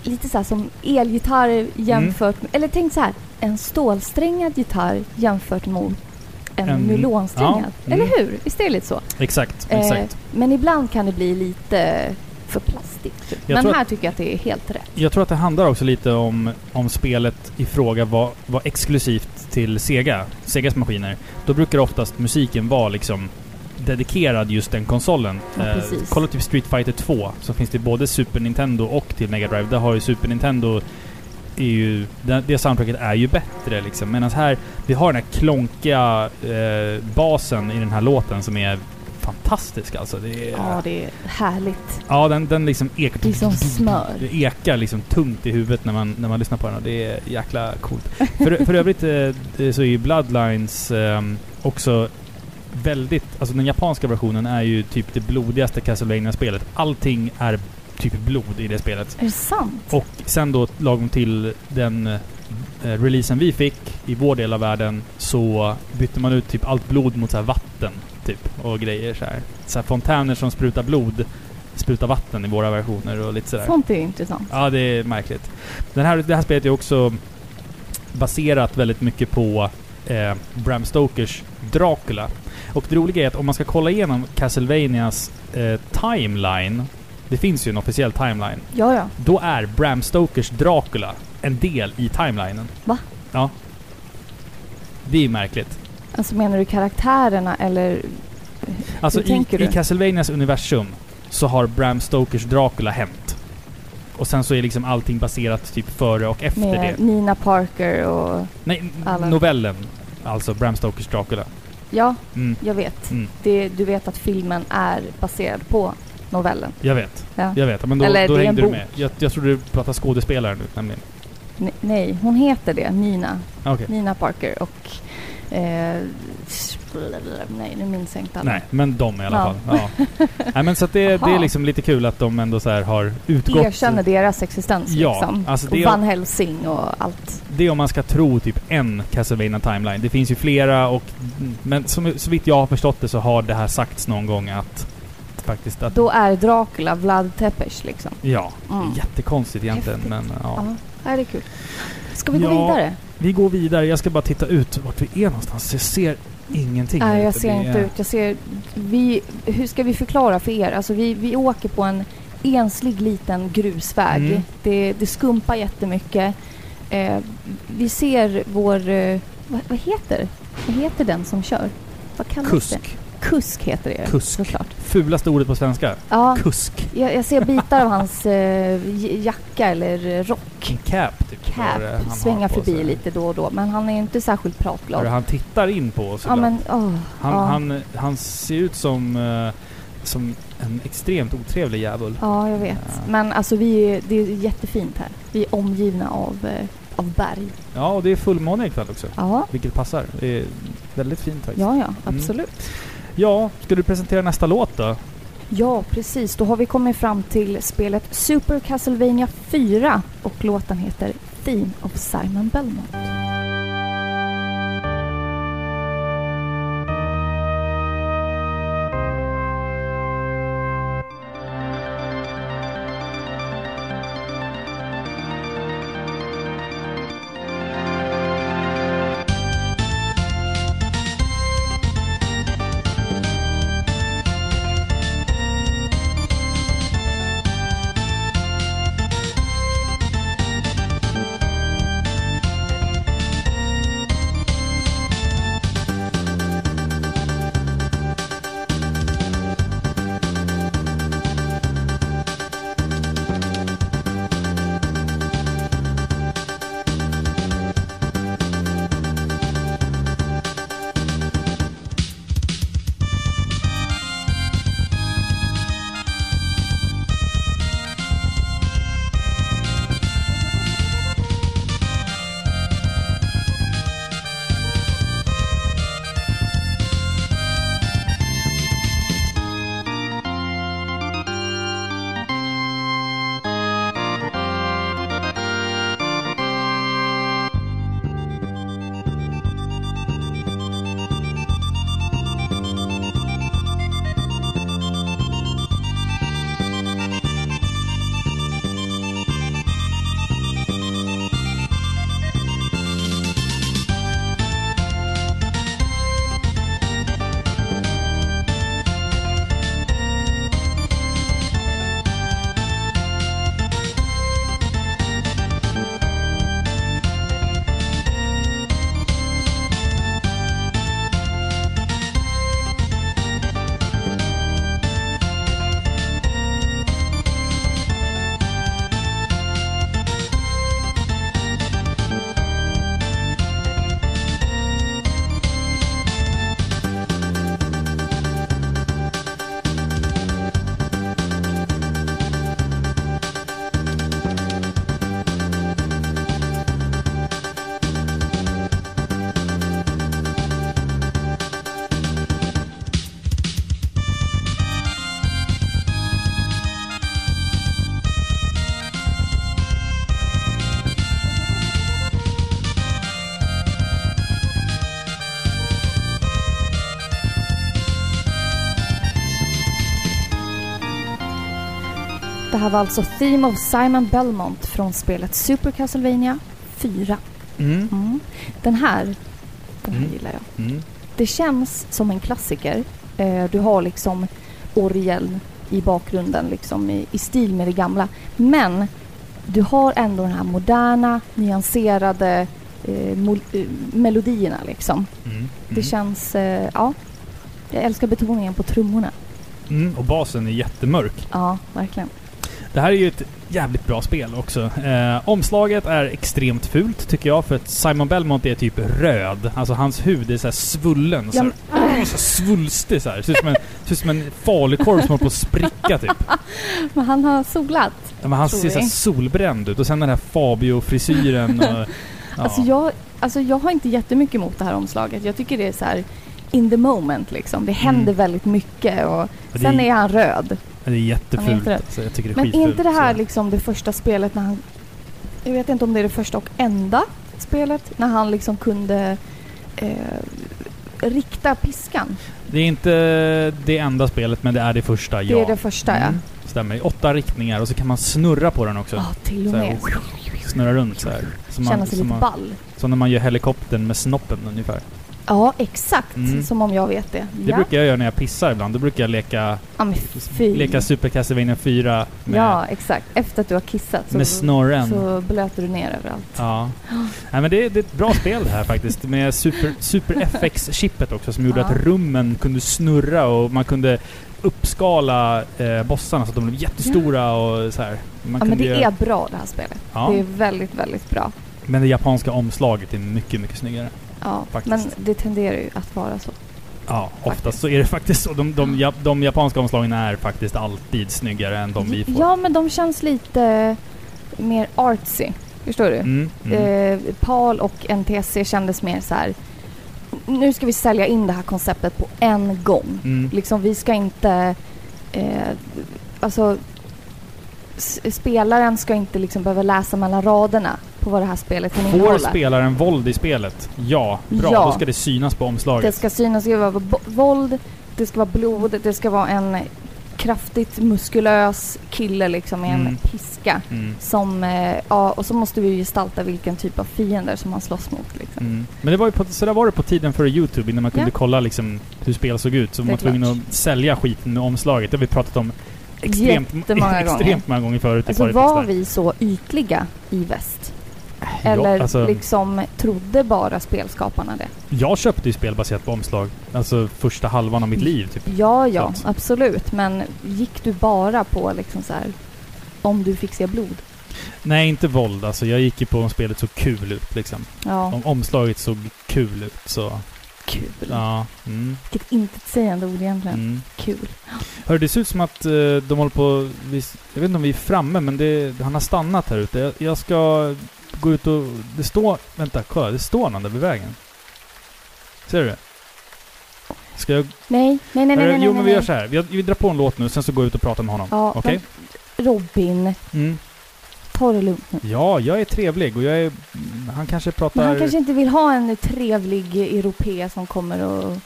lite så här som elgitarr jämfört med, eller tänk så här, en stålsträngad gitarr jämfört mot en, En- nylonsträngad. ja, mm. Eller hur? Visst är det lite så? Exakt, Eh, exakt. men ibland kan det bli lite för plastigt. Typ. Men här att- tycker jag att det är helt rätt. Jag tror att det handlar också lite om, om spelet i fråga var, var exklusivt till Sega, Segas maskiner. Då brukar oftast musiken vara liksom dedikerad just den konsolen. Ja, Eh, kolla typ Street Fighter 2, så finns det både Super Nintendo och till Mega Drive. Där har ju Super Nintendo är ju, det, det soundtracket är ju bättre liksom. Medan här, vi har den här klonkiga eh, basen i den här låten som är fantastisk alltså. Det är, Ja, det är härligt. Ja, den, den liksom ekar... Det är som smör. Det ekar liksom tungt i huvudet när man, när man lyssnar på den och det är jäkla coolt. För, för övrigt eh, så är ju Bloodlines eh, också väldigt... Alltså den japanska versionen är ju typ det blodigaste castlevania spelet Allting är typ blod i det spelet. Är det sant? Och sen då lagom till den eh, releasen vi fick i vår del av världen så bytte man ut typ allt blod mot så här vatten typ och grejer så här. Så här fontäner som sprutar blod sprutar vatten i våra versioner och lite sådär. Sånt är intressant. Ja, det är märkligt. Den här, det här spelet är också baserat väldigt mycket på eh, Bram Stokers Dracula. Och det roliga är att om man ska kolla igenom Castlevanias eh, timeline, det finns ju en officiell timeline, Ja, ja. då är Bram Stokers Dracula en del i timelinen. Va? Ja. Det är ju märkligt. Alltså menar du karaktärerna eller? Alltså Hur i, i? Castlevanias universum så har Bram Stokers Dracula hänt. Och sen så är liksom allting baserat typ före och efter det. Med Nina Parker och... Nej, Alla. novellen. Alltså Bram Stokers Dracula. Ja, Mm, jag vet. mm, Det, du vet att filmen är baserad på novellen. jag vet. Ja. Jag vet. Men då, Eller då hängde du med. Jag, jag trodde du pratade skådespelare nu nämligen. N- nej, hon heter det. Nina. Okej. Nina Parker och... Eh, nej, nu minns jag inte alla. Nej, men de i alla Ja. fall. Ja. Nej men så det, det är liksom lite kul att de ändå så här har utgått... Erkänner deras existens Ja, liksom. alltså och Van Helsing och allt. Det är om man ska tro typ en Castlevania timeline. Det finns ju flera och... Men som, så vitt jag har förstått det så har det här sagts någon gång att... Faktiskt att... Då är Dracula Vlad Tepes liksom. Ja. Mm. Jättekonstigt egentligen Häftigt. men ja. Ja, det är kul. Ska vi gå Ja, vidare? Vi går vidare. Jag ska bara titta ut vart vi är någonstans. Jag ser ingenting. Nej, jag ser inte är- ut. Jag ser... Vi, hur ska vi förklara för er? Alltså vi, vi åker på en enslig liten grusväg. Mm. Det, det skumpar jättemycket. Eh, vi ser vår... Eh, vad, vad heter Vad heter den som kör? Vad kallas det? Kusk. Heter det Kusk. såklart. Fulaste ordet på svenska. Ja, Kusk. jag, jag ser bitar av hans eh, jacka eller rock. En cap typ. Cap. Svänga förbi sig. lite då och då. Men han är inte särskilt Hörru, pratglad. Han tittar in på oss Ja men åh. han, ja. han, han ser ut som... eh, som en extremt otrevlig djävul. Ja, jag vet. Ja. Men alltså vi är, det är jättefint här. Vi är omgivna av, eh, av berg. Ja, och det är fullmåne ikväll också. Ja, Vilket passar. Det är väldigt fint faktiskt. ja, ja absolut. Ja, ska du presentera nästa låt då? Ja, precis. Då har vi kommit fram till spelet Super Castlevania 4 och låten heter Theme of Simon Belmont. Var alltså Theme of Simon Belmont från spelet Super Castlevania 4. Mm. Mm. Den här, den här Mm. gillar jag. Mm. Det känns som en klassiker. Eh, du har liksom orgeln i bakgrunden liksom i, i stil med det gamla. Men du har ändå den här moderna, nyanserade eh, mol- eh, melodierna liksom. Mm. Det Mm. känns, eh, ja. Jag älskar betoningen på trummorna. Mm. Och basen är jättemörk. Ja, verkligen. Det här är ju ett jävligt bra spel också. Eh, omslaget är extremt fult tycker jag för att Simon Belmont är typ röd. Alltså hans hud är så här svullen. Så här, så svulstig så här. Ser ut som en, ser ut som en falukorv som håller på att spricka typ. Men han har solat. Ja, men han ser så här vi. solbränd ut. Och sen den här Fabio-frisyren och... Ja. Alltså, jag, alltså jag har inte jättemycket emot det här omslaget. Jag tycker det är så här in the moment liksom. Det händer Mm. väldigt mycket och det sen är han röd. Det är är jättefult. Alltså, jag tycker det är Men är skitfult. inte det här så. liksom det första spelet när han... Jag vet inte om det är det första och enda spelet när han liksom kunde eh, rikta piskan. Det är inte det enda spelet, men det är det första, ja. Det är det första Mm, stämmer. Åtta riktningar och så kan man snurra på den också. ja. till och med. Snurra runt så här. Känna sig lite man, ball. som när man gör helikoptern med snoppen ungefär. Ja, exakt. Mm. Som om jag vet det. Det ja. brukar jag göra när jag pissar ibland. Då brukar jag leka, ja, leka Super Castlevania 4 med, Ja, exakt. Efter att du har kissat så, med snorren. så blöter du ner överallt. Ja. Nej, men det, det är ett bra spel det här faktiskt. Med Super, Super FX-chippet också som gjorde Ja. att rummen kunde snurra och man kunde uppskala eh, bossarna så att de blev jättestora och så här. Man ja, men det göra- är bra det här spelet. Ja. Det är väldigt, väldigt bra. Men det japanska omslaget är mycket, mycket snyggare. Ja, Faktiskt. men det tenderar ju att vara så. Ja, oftast så är det faktiskt så. De, de, ja- de japanska omslagen är faktiskt alltid snyggare än de vi får. Ja, men de känns lite mer artsy. Förstår du? Mm, mm. Eh, PAL och NTSC kändes mer så här. Nu ska vi sälja in det här konceptet på en gång. Mm. Liksom, vi ska inte... Eh, alltså... Spelaren ska inte liksom behöva läsa mellan raderna på vad det här spelet kan Får innehålla. spelaren våld i spelet? Ja, bra. Ja. Då ska det synas på omslaget. Det ska synas, det ska vara våld, det ska vara blod, det ska vara en kraftigt muskulös kille liksom med Mm. en piska. Mm. Som, eh, ja, och så måste vi gestalta vilken typ av fiender som han slåss mot. Liksom. Mm. Men det var ju på, så där var det på tiden före Youtube innan man kunde Ja. kolla liksom hur spel såg ut. Så man var tvungen att sälja skiten med omslaget. Det har vi pratat om extremt Jättemånga gånger. extremt många gånger förut Alltså var vi så ytliga i väst? Eller ja, alltså, liksom trodde bara spelskaparna det? Jag köpte ju spel baserat på omslag. Alltså första halvan av mitt liv. Typ. Ja, ja, absolut. Men gick du bara på liksom så här om du fick se blod? Nej, inte våld. Alltså jag gick ju på om spelet såg kul ut liksom. Ja, Om omslaget såg kul ut så... kul. Ja. Mm, Vilket intetsägande ord egentligen. mm. Kul. Hör, det ser ut som att eh, de håller på... Vi, jag vet inte om vi är framme, men det, han har stannat här ute. Jag, jag ska gå ut och... Det står... Vänta, kolla. Det står någon där vid vägen. Ser du det? Ska jag... Nej, nej, nej, nej, nej, jo, men vi gör så här. Vi, vi drar på en låt nu, sen så går jag ut och pratar med honom. Ja, Okej? men Robin, Mm. ta det lugnt nu. Ja, jag är trevlig och jag är... Han kanske pratar... Men han kanske inte vill ha en trevlig europé som kommer och...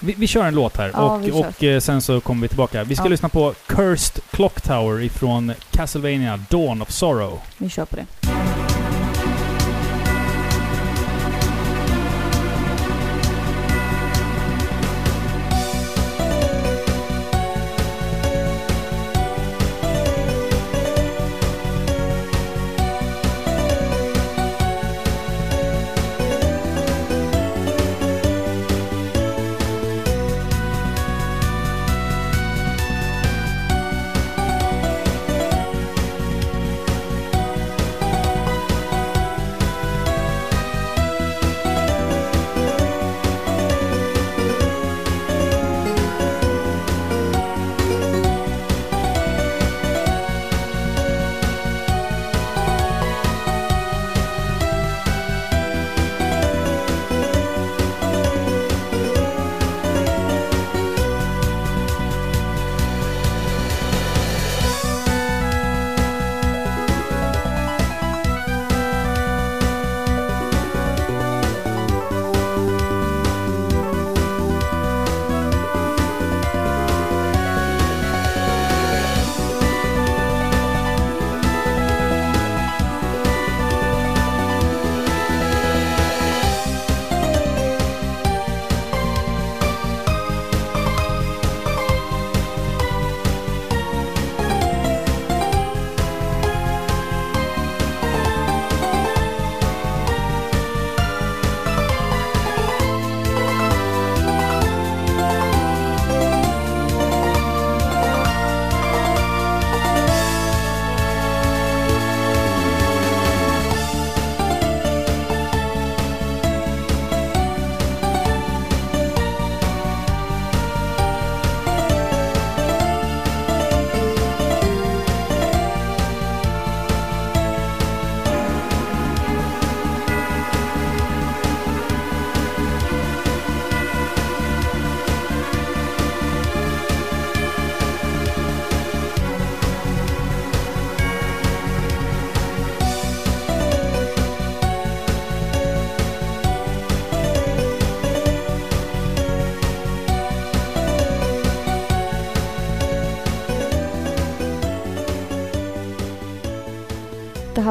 vi, vi kör en låt här Ja, och, och eh, sen så kommer vi tillbaka. Vi ska Ja. lyssna på Cursed Clock Tower ifrån Castlevania Dawn of Sorrow. Vi kör på det.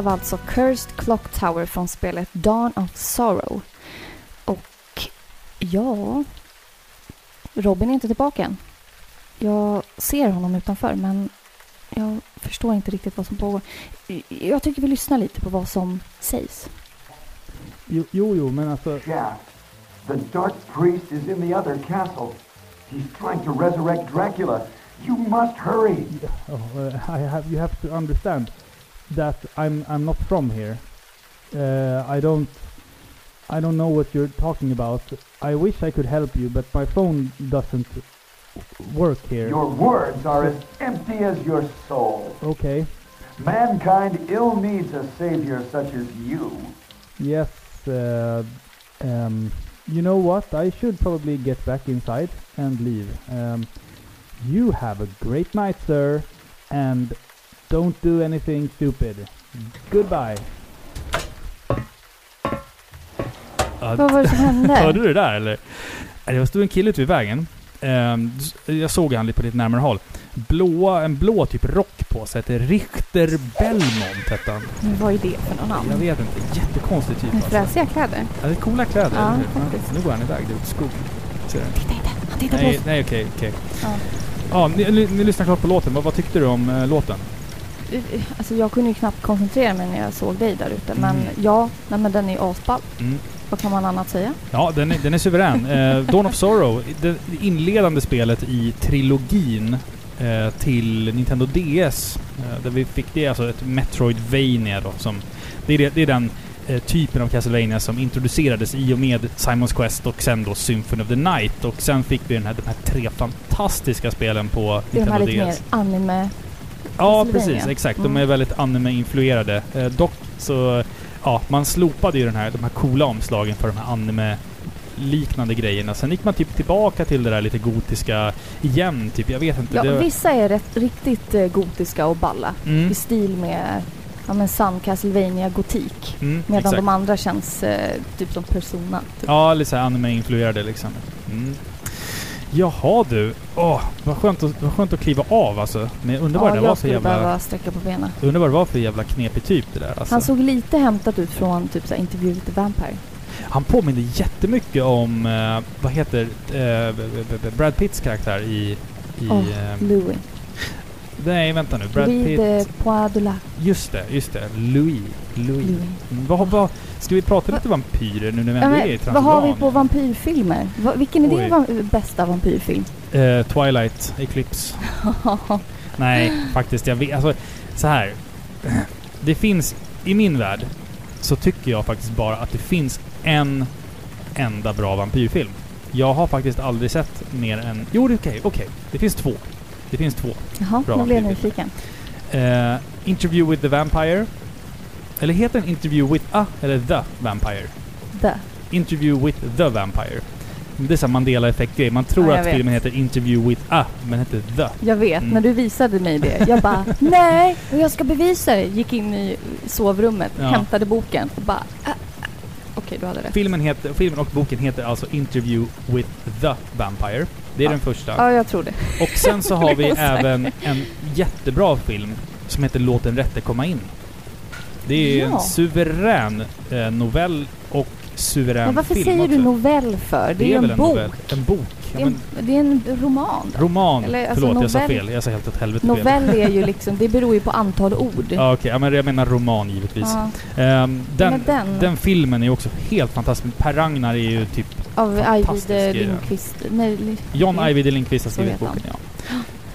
Var alltså Cursed Clock Tower från spelet Dawn of Sorrow. Och ja, Robin är inte tillbaka än. Jag ser honom utanför men jag förstår inte riktigt vad som pågår. Jag tycker vi lyssnar lite på vad som sägs. Jo, jo, jo men alltså... Shaft. The Dark Priest is in the other castle. He's trying to resurrect Dracula. You must hurry. Oh, uh, I have, you have to understand that I'm, I'm not from here. Uh, I don't... I don't know what you're talking about. I wish I could help you, but my phone doesn't work here. Your words are as empty as your soul. Okay. Mankind ill needs a savior such as you. Yes. Uh, um, you know what? I should probably get back inside and leave. Um, you have a great night, sir, and don't do anything stupid. Goodbye. Vad var det som hände? Hörde du det där eller? Det stod en kille ute vid vägen. Ehm, jag såg han lite på lite närmare håll. Blåa, en blå typ rock på sig. Hette Richter Belmont hette han. Men Vad är det för någon Jag namn? vet inte. Jättekonstig typ Med alltså. fräsiga kläder? Ja, det är coola kläder, Ja, faktiskt. Nu går han iväg. Det är skogen. Ser du? Titta inte! Han tittar på Nej, oss! nej okej, okej. Ja. Ja, ni, ni, ni lyssnar klart på låten. Vad, vad tyckte du om eh, låten? Alltså jag kunde ju knappt koncentrera mig när jag såg dig där ute. Men Mm. ja, nej, men den är asball. Mm. Vad kan man annat säga? Ja, den är, den är suverän. Eh, Dawn of Sorrow, det inledande spelet i trilogin eh, till Nintendo DS. Eh, där vi fick det, alltså ett Metroidvania då. Som, det, är, det, är den eh, typen av Castlevania som introducerades i och med Simons Quest och sen då Symphony of the Night. Och sen fick vi den här, de här tre fantastiska spelen på Det är de här Nintendo lite DS. mer anime... Ja, precis. Exakt. De Mm. är väldigt anime-influerade. Eh, dock så, ja, man slopade ju den här, de här coola omslagen för de här anime-liknande grejerna. Sen gick man typ tillbaka till det där lite gotiska igen, typ. Jag vet inte. Ja, det, vissa är rätt, riktigt eh, gotiska och balla. mm, I stil med ja, men sann Castlevania gotik. mm, Medan exakt. de andra känns eh, typ som Persona. Typ. Ja, lite såhär anime-influerade liksom. Mm. Jaha du. Åh, vad skönt, att, vad skönt att kliva av alltså. Men vad Ja, det var för jävla... behöva sträcka på benen. Undrar vad det var för jävla knepig typ det där alltså. Han såg lite hämtat ut från typ såhär Interview with the Vampire. Han påminner jättemycket om, eh, vad heter, eh, Brad Pitts karaktär i... i Åh, eh, Louis. Nej, vänta nu. Brad Louis de Pitt... Poix de la Just det, just det. Louis. Louis. Louis. Vad, vad, ska vi prata lite vampyrer nu när vi ändå är i vad har vi på vampyrfilmer? Va, vilken är Oj. din va bästa vampyrfilm? Eh, Twilight Eclipse. Nej, faktiskt. Jag vet, alltså, så här. Det finns, i min värld, så tycker jag faktiskt bara att det finns en enda bra vampyrfilm. Jag har faktiskt aldrig sett mer än... Jo, det är okej, okej. Det finns två. Det finns två. Jaha, Bra nu blev jag nyfiken. Eh, Interview with the Vampire. Eller heter den Interview with a eller the Vampire? The. Interview with the Vampire. Det är såhär Mandela-effekt-grej. Man tror Ja, att vet. filmen heter Interview with a, men heter the. Jag vet, Mm. när du visade mig det. Jag bara, nej, och jag ska bevisa det. Gick in i sovrummet, Ja. hämtade boken och bara, ah, ah. okej du hade rätt. Filmen, heter, filmen och boken heter alltså Interview with the Vampire. Det är Ja. den första. Ja, jag tror det. Och sen så har vi även en jättebra film som heter Låt den rätte komma in. Det är Ja. en suverän eh, novell och suverän Men varför film säger också. du novell för? Det, är ju väl en bok. novell. En bok. Det, är en, det är en roman. då. roman. Eller, alltså, Förlåt, jag sa novell- fel. Jag sa helt åt helvete fel. Novell är ju liksom, det beror ju på antal ord. Ja, okej. Ja, men jag menar roman givetvis. Ja, Ehm, den, den, den filmen är ju också helt fantastisk. Per Ragnar är ju typ... av den. Lindqvist. Nej, John. Ajvide Lindqvist har skrivit boken, ja.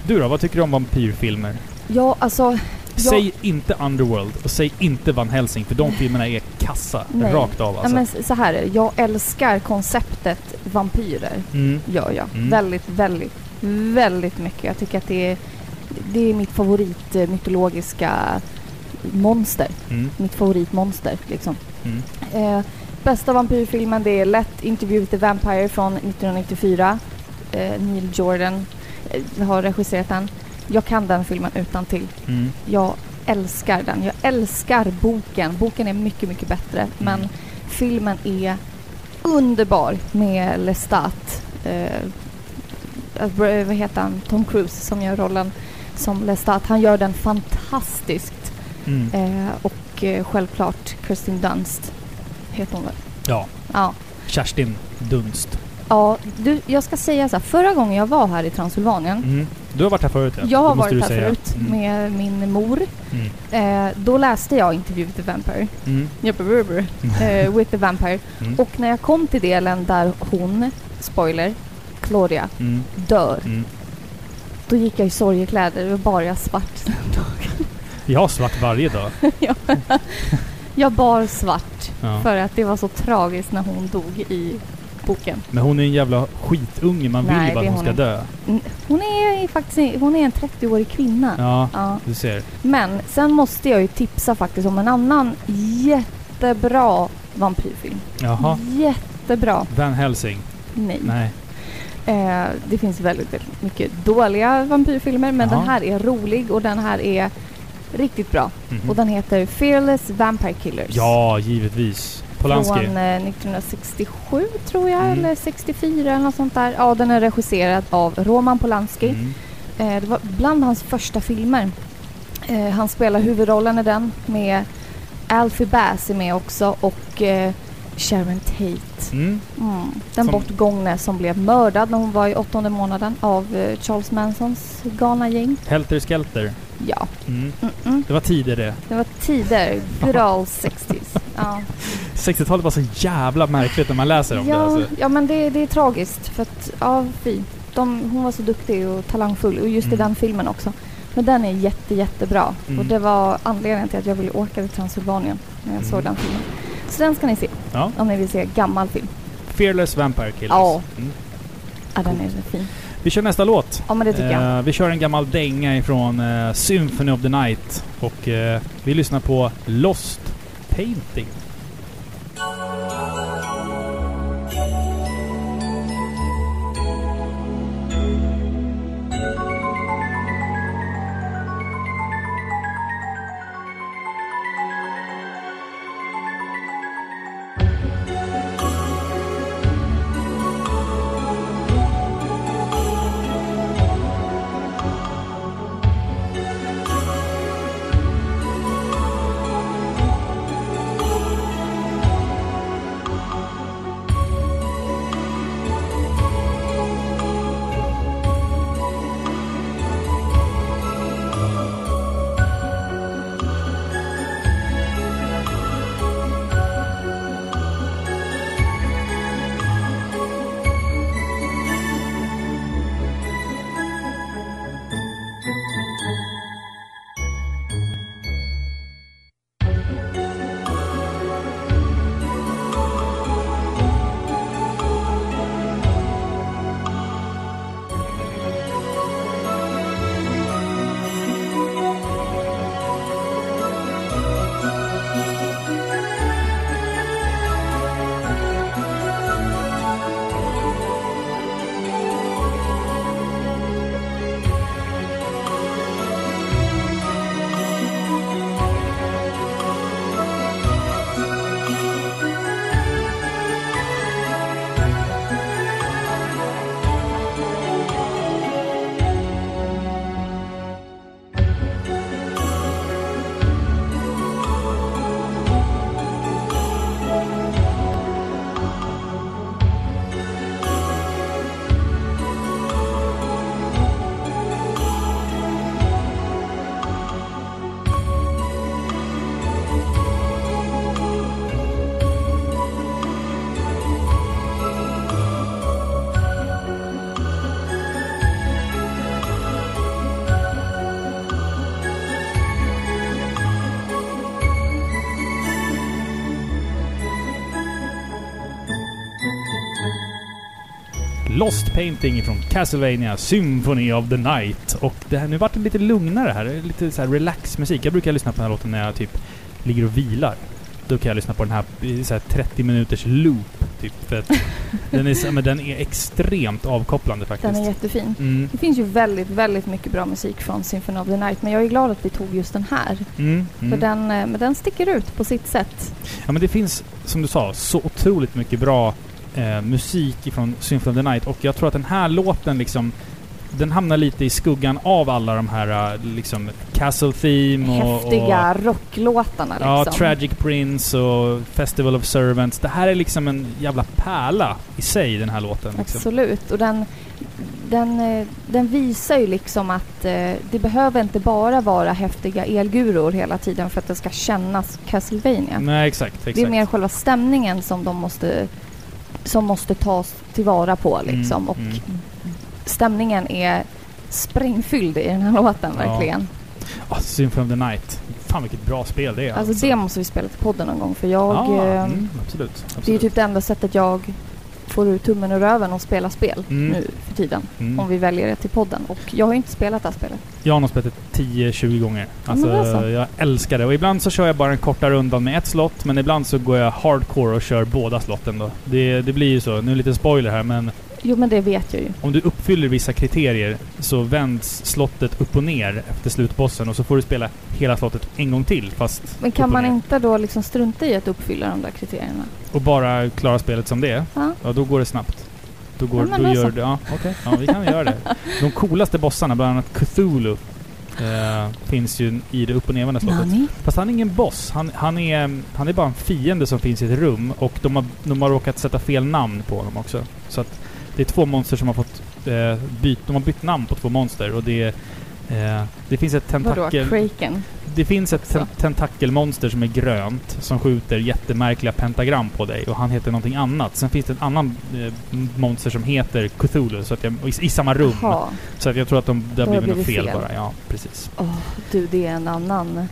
Du då? Vad tycker du om vampyrfilmer? Ja, alltså... Ja. Säg inte Underworld och säg inte Van Helsing för de filmerna är kassa. Nej. Rakt av Ja, alltså. men s- så här är det. Jag älskar konceptet vampyrer. Mm. Gör jag. Mm. Väldigt, väldigt, väldigt mycket. Jag tycker att det är, det är mitt favorit eh, mytologiska monster. Mm. Mitt favoritmonster liksom. Mm. Eh, bästa vampyrfilmen det är lätt Interview with the Vampire från 1994. Eh, Neil Jordan eh, har regisserat den. Jag kan den filmen utan till. Mm. Jag älskar den. Jag älskar boken. Boken är mycket, mycket bättre. Men filmen är underbar med Lestat. Eh, eh, vad heter han? Tom Cruise som gör rollen som Lestat. Han gör den fantastiskt. Mm. Eh, och eh, självklart Kirsten Dunst heter hon väl? Ja. Ja. Kerstin Dunst. Ja, du, jag ska säga så här. Förra gången jag var här i Transylvanien. Mm. Du har varit här förut ja. Jag har varit här säga. förut Mm. med min mor. Mm. Eh, då läste jag Interview with the Vampire. Mm. Brr, eh, with the Vampire. Mm. Och när jag kom till delen där hon, spoiler, Claudia, Mm. dör. Mm. Då gick jag i sorgekläder. Det var bara svart den dagen. Jag har svart varje dag. jag bar svart Ja. För att det var så tragiskt när hon dog i boken. Men hon är en jävla skitunge. Man vill Nej, ju bara att är hon ska hon dö. Hon är faktiskt hon är en 30-årig kvinna. Ja, Ja. du ser. Men sen måste jag ju tipsa faktiskt om en annan jättebra vampyrfilm. Jaha. Jättebra. Van Helsing. Nej. Nej. Eh, det finns väldigt, väldigt mycket dåliga vampyrfilmer men Jaha. den här är rolig och den här är riktigt bra. Mhm. Och den heter Fearless Vampire Killers. Ja, givetvis. Polanski. Från eh, 1967 tror jag, Mm. eller 64 eller något sånt där. Ja, den är regisserad av Roman Polanski. Mm. Eh, det var bland hans första filmer. Eh, han spelar huvudrollen i den med Alfie Bass är med också och eh, Sharon Tate. Mm. Mm. Den Som- bortgångne som blev mördad när hon var i åttonde månaden av eh, Charles Mansons galna gäng. Helter Skelter. Ja, Mm. Det var tider det. det var tider. Good old 60s. Ja, 60-talet var så jävla märkligt när man läser om det. ja, Alltså. ja men det, det är tragiskt för att, ja fy. De, hon var så duktig och talangfull och just i Mm. den filmen också. Men den är jätte, jättebra. Mm. Och det var anledningen till att jag ville åka till Transylvanien när jag Mm. såg den filmen. Så den ska ni se Ja. om ni vill se gammal film. Fearless Vampire Killers. Ja. Mm. Ja, den är fin. Vi kör nästa låt. Ja, men det tycker jag. Eh, vi kör en gammal dänga ifrån eh, Symphony of the Night. Och eh, vi lyssnar på Lost Painting. Lost Painting från Castlevania Symphony of the Night. Och det här, nu vart det lite lugnare här. Lite så här relax musik. Jag brukar lyssna på den här låten när jag typ ligger och vilar. Då kan jag lyssna på den här i så här 30 minuters loop. Typ, för att den, är, men den är extremt avkopplande faktiskt. Den är jättefin. Mm. Det finns ju väldigt, väldigt mycket bra musik från Symphony of the Night men jag är glad att vi tog just den här. Mm. För Mm. den, eh, men den sticker ut på sitt sätt. Ja men det finns, som du sa, så otroligt mycket bra eh, musik ifrån Symphony of the Night och jag tror att den här låten liksom den hamnar lite i skuggan av alla de här eh, liksom Castle Theme och... Häftiga och rocklåtarna liksom. Ja, Tragic Prince och Festival of Servants. Det här är liksom en jävla pärla i sig, den här låten. Liksom. Absolut. Och den, den, eh, den visar ju liksom att eh, det behöver inte bara vara häftiga elguror hela tiden för att det ska kännas Castlevania. Nej, exakt. exakt. Det är mer själva stämningen som de måste som måste tas tillvara på liksom. Mm, och mm. stämningen är sprängfylld i den här låten Ja. verkligen. Ah, Symphony of the Night. Fan vilket bra spel det är. Alltså det måste vi spela till podden någon gång för jag... ja, eh, mm, absolut. absolut. Det är typ det enda sättet jag får ur tummen ur röven och spela spel Mm. nu för tiden. Mm. Om vi väljer det till podden. Och jag har ju inte spelat det här spelet. Jag har nog spelat det 10-20 gånger. Alltså, men det är så. jag älskar det. Och ibland så kör jag bara den korta rundan med ett slott, men ibland så går jag hardcore och kör båda slotten då. Det, det blir ju så. Nu är det lite spoiler här, men Jo men det vet jag ju. om du uppfyller vissa kriterier så vänds slottet upp och ner efter slutbossen och så får du spela hela slottet en gång till, fast Men kan man ner. inte då liksom strunta i att uppfylla de där kriterierna? Och bara klara spelet som det är, Ja. ja då går det snabbt. Då, går, Ja, då då gör du... Ja, okej. Ja, vi kan göra det. De coolaste bossarna, bland annat Cthulhu, eh, finns ju i det upp och nervända slottet. Nani? Fast han är ingen boss. Han, han, är, han är bara en fiende som finns i ett rum och de har, de har råkat sätta fel namn på honom också. Så att det är två monster som har fått eh, byt, de har bytt namn på två monster och det är eh, det finns ett Vadå? tentakel... Kraken? Det finns ett ten- tentakelmonster som är grönt som skjuter jättemärkliga pentagram på dig och han heter någonting annat. Sen finns det en annan eh, monster som heter Cthulhu så att jag, i, i samma rum. Jaha. Så att jag tror att de, det har blivit något fel, fel. bara. Ja, precis. Åh, du det är en annan...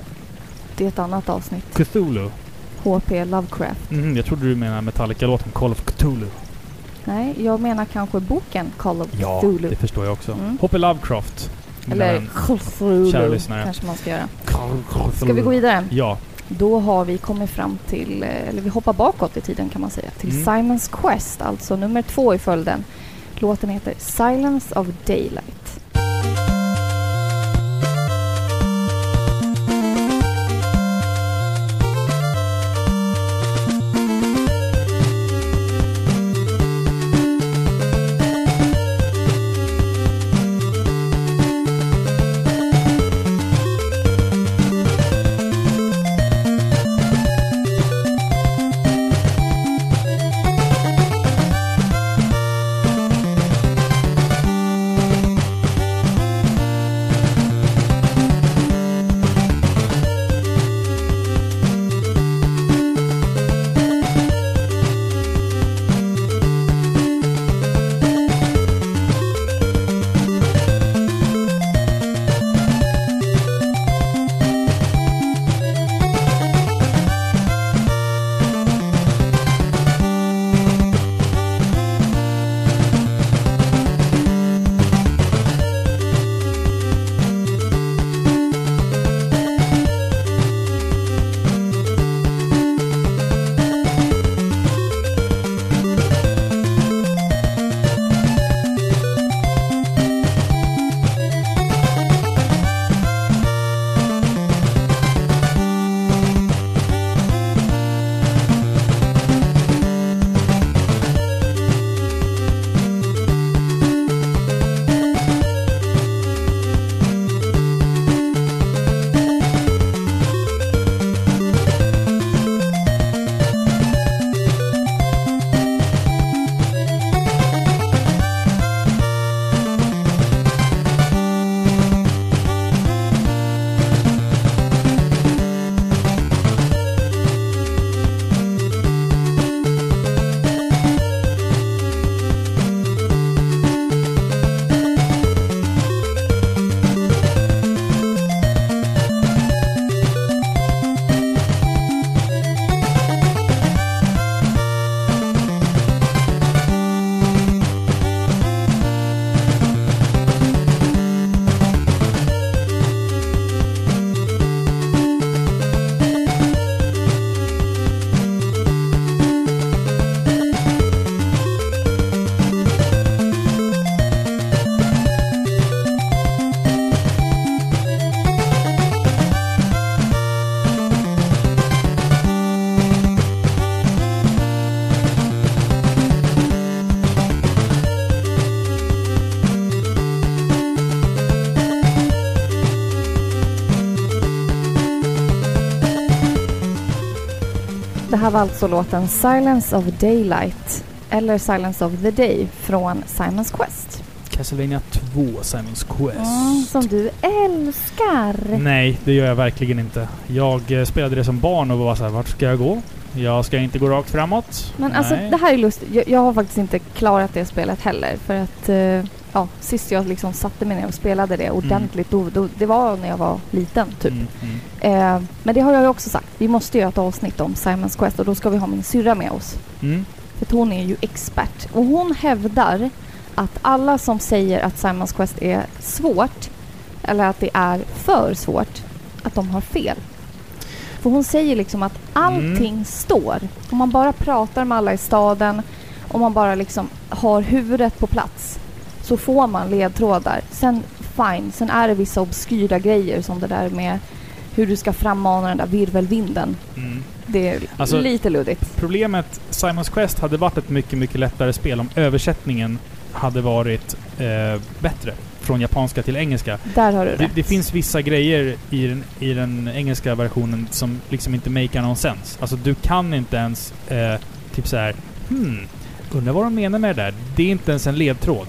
Det är ett annat avsnitt. Cthulhu. HP Lovecraft. Mhm, jag trodde du menade Metallica-låten Call of Cthulhu. Nej, jag menar kanske boken Call of Ja, Cthulhu. det förstår jag också. Mm. H.P. Lovecraft. Eller Cthulhu kanske man ska göra. Ska vi gå vidare? Ja. Då har vi kommit fram till, eh, eller vi hoppar bakåt i tiden kan man säga, till Mm. Simons Quest, alltså nummer två i följden. Låten heter Silence of Daylight. Var alltså låten Silence of Daylight, eller Silence of the Day, från Simons Quest. Castlevania 2, Simons Quest. Mm, som du älskar! Nej, det gör jag verkligen inte. Jag eh, spelade det som barn och var så här, vart ska jag gå? Jag ska inte gå rakt framåt. Men alltså Nej. det här är lustigt. Jag, jag har faktiskt inte klarat det spelet heller. För att eh, ja, sist jag liksom satte mig ner och spelade det ordentligt, då, då, det var när jag var liten typ. Mm, mm. Eh, men det har jag ju också sagt. Vi måste göra ett avsnitt om Simons Quest och då ska vi ha min syrra med oss. Mm. För hon är ju expert. Och hon hävdar att alla som säger att Simons Quest är svårt, eller att det är för svårt, att de har fel. För hon säger liksom att allting står. Om man bara pratar med alla i staden, om man bara liksom har huvudet på plats, så får man ledtrådar. Sen, fine, sen är det vissa obskyra grejer som det där med hur du ska frammana den där virvelvinden. Mm. Det är Alltså- lite luddigt. Problemet, Simons Quest hade varit ett mycket, mycket lättare spel om översättningen hade varit eh, bättre. Från japanska till engelska. Där har du Det, rätt. det finns vissa grejer i den, i den engelska versionen som liksom inte makar någon sens. Alltså du kan inte ens eh, typ så här. Hmm, undrar vad de menar med det där. Det är inte ens en ledtråd.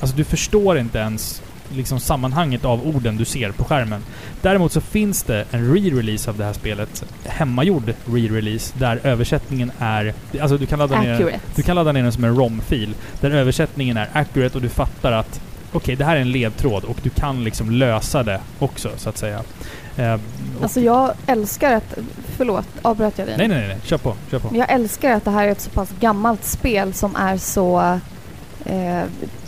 Alltså du förstår inte ens liksom sammanhanget av orden du ser på skärmen. Däremot så finns det en re-release av det här spelet. Hemmagjord re-release där översättningen är... Alltså du kan ladda ner du kan ladda ner den som en ROM-fil. Där översättningen är accurate och du fattar att okej, det här är en ledtråd och du kan liksom lösa det också, så att säga. Eh, Alltså jag älskar att... Förlåt, avbröt jag dig? nej, nej, nej. Kör på. Kör på. Jag älskar att det här är ett så pass gammalt spel som är så eh,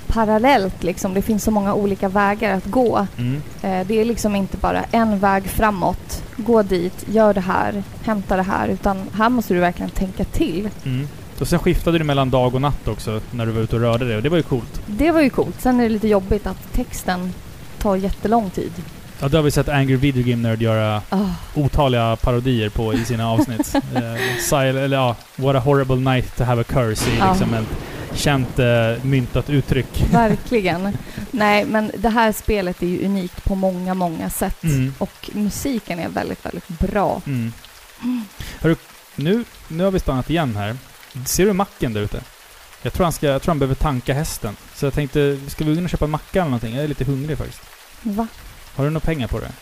parallellt liksom. Det finns så många olika vägar att gå. Mm. Eh, det är liksom inte bara en väg framåt. Gå dit, gör det här, hämta det här. Utan här måste du verkligen tänka till. Mm. Och sen skiftade du mellan dag och natt också när du var ute och rörde dig och det var ju coolt. Det var ju coolt. Sen är det lite jobbigt att texten tar jättelång tid. Ja, det har vi sett Angry Video Game Nerd göra Ah, otaliga parodier på i sina avsnitt. eh, Sil eller ja, What a horrible night to have a curse är Ja. liksom ett känt eh, myntat uttryck. verkligen. Nej, men det här spelet är ju unikt på många, många sätt. Mm. Och musiken är väldigt, väldigt bra. Mm. Hörru, nu, nu har vi stannat igen här. Ser du macken där ute? Jag tror han, ska, jag tror han behöver tanka hästen. Så jag tänkte, ska vi gå in och köpa macka eller någonting? Jag är lite hungrig faktiskt. Va? Har du några pengar på det?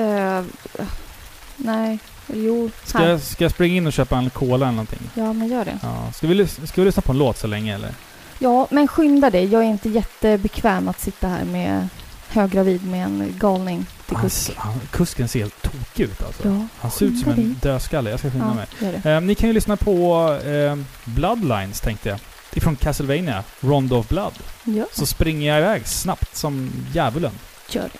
Eh, nej, jo. Ska här. jag, ska jag springa in och köpa en cola eller någonting? Ja, men gör det. Ja. Ska, vi, ska vi lyssna på en låt så länge eller? Ja, men skynda dig. Jag är inte jättebekväm att sitta här med höggravid med en galning till Hans, kusk. han, kusken ser helt tokig ut alltså. Ja, Han ser ut som en dig. dödskalle. Jag ska skynda Ja, mig. Eh, ni kan ju lyssna på eh, Bloodlines tänkte jag. Ifrån Castlevania, Rondo of Blood. Ja, Så springer jag iväg snabbt som djävulen. gör det.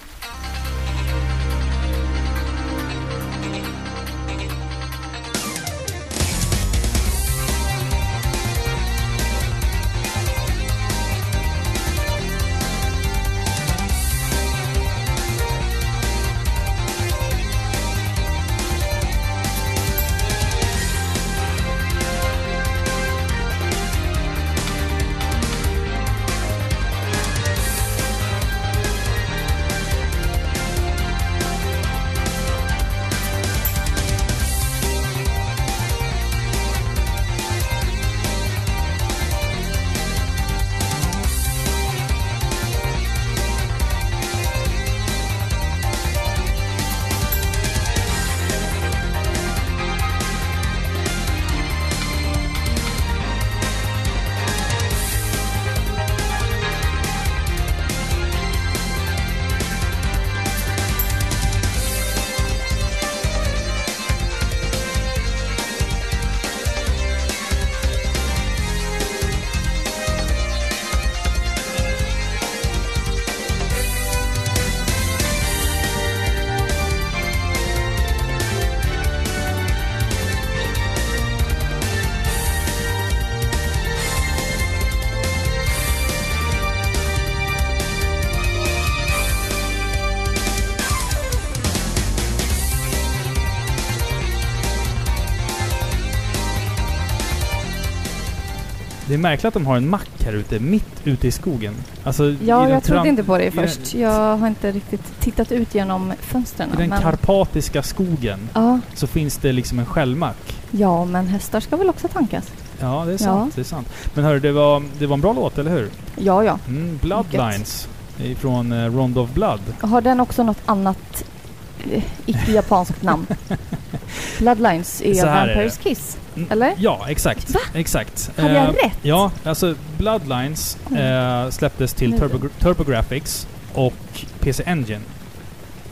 Det är märkligt att de har en mack här ute, mitt ute i skogen. Alltså, Ja, jag trodde inte på det först. Jag har inte riktigt tittat ut genom fönstren. I den men... karpatiska skogen Ja, så finns det liksom en skällmack. ja, men hästar ska väl också tankas? Ja, det är sant. Det är sant. Men hörru, det var, det var en bra låt, eller hur? Ja, ja. Mm, Bloodlines ifrån eh, Rondo of Blood. Har den också något annat eh, icke-japanskt namn. Bloodlines är Så här är Vampires Kiss. Mm, Eller? Ja, exakt. Va? Exakt. Hade jag Eh, rätt? Ja, alltså Bloodlines Mm. eh, släpptes till. Turbo, TurboGrafx och PC Engine.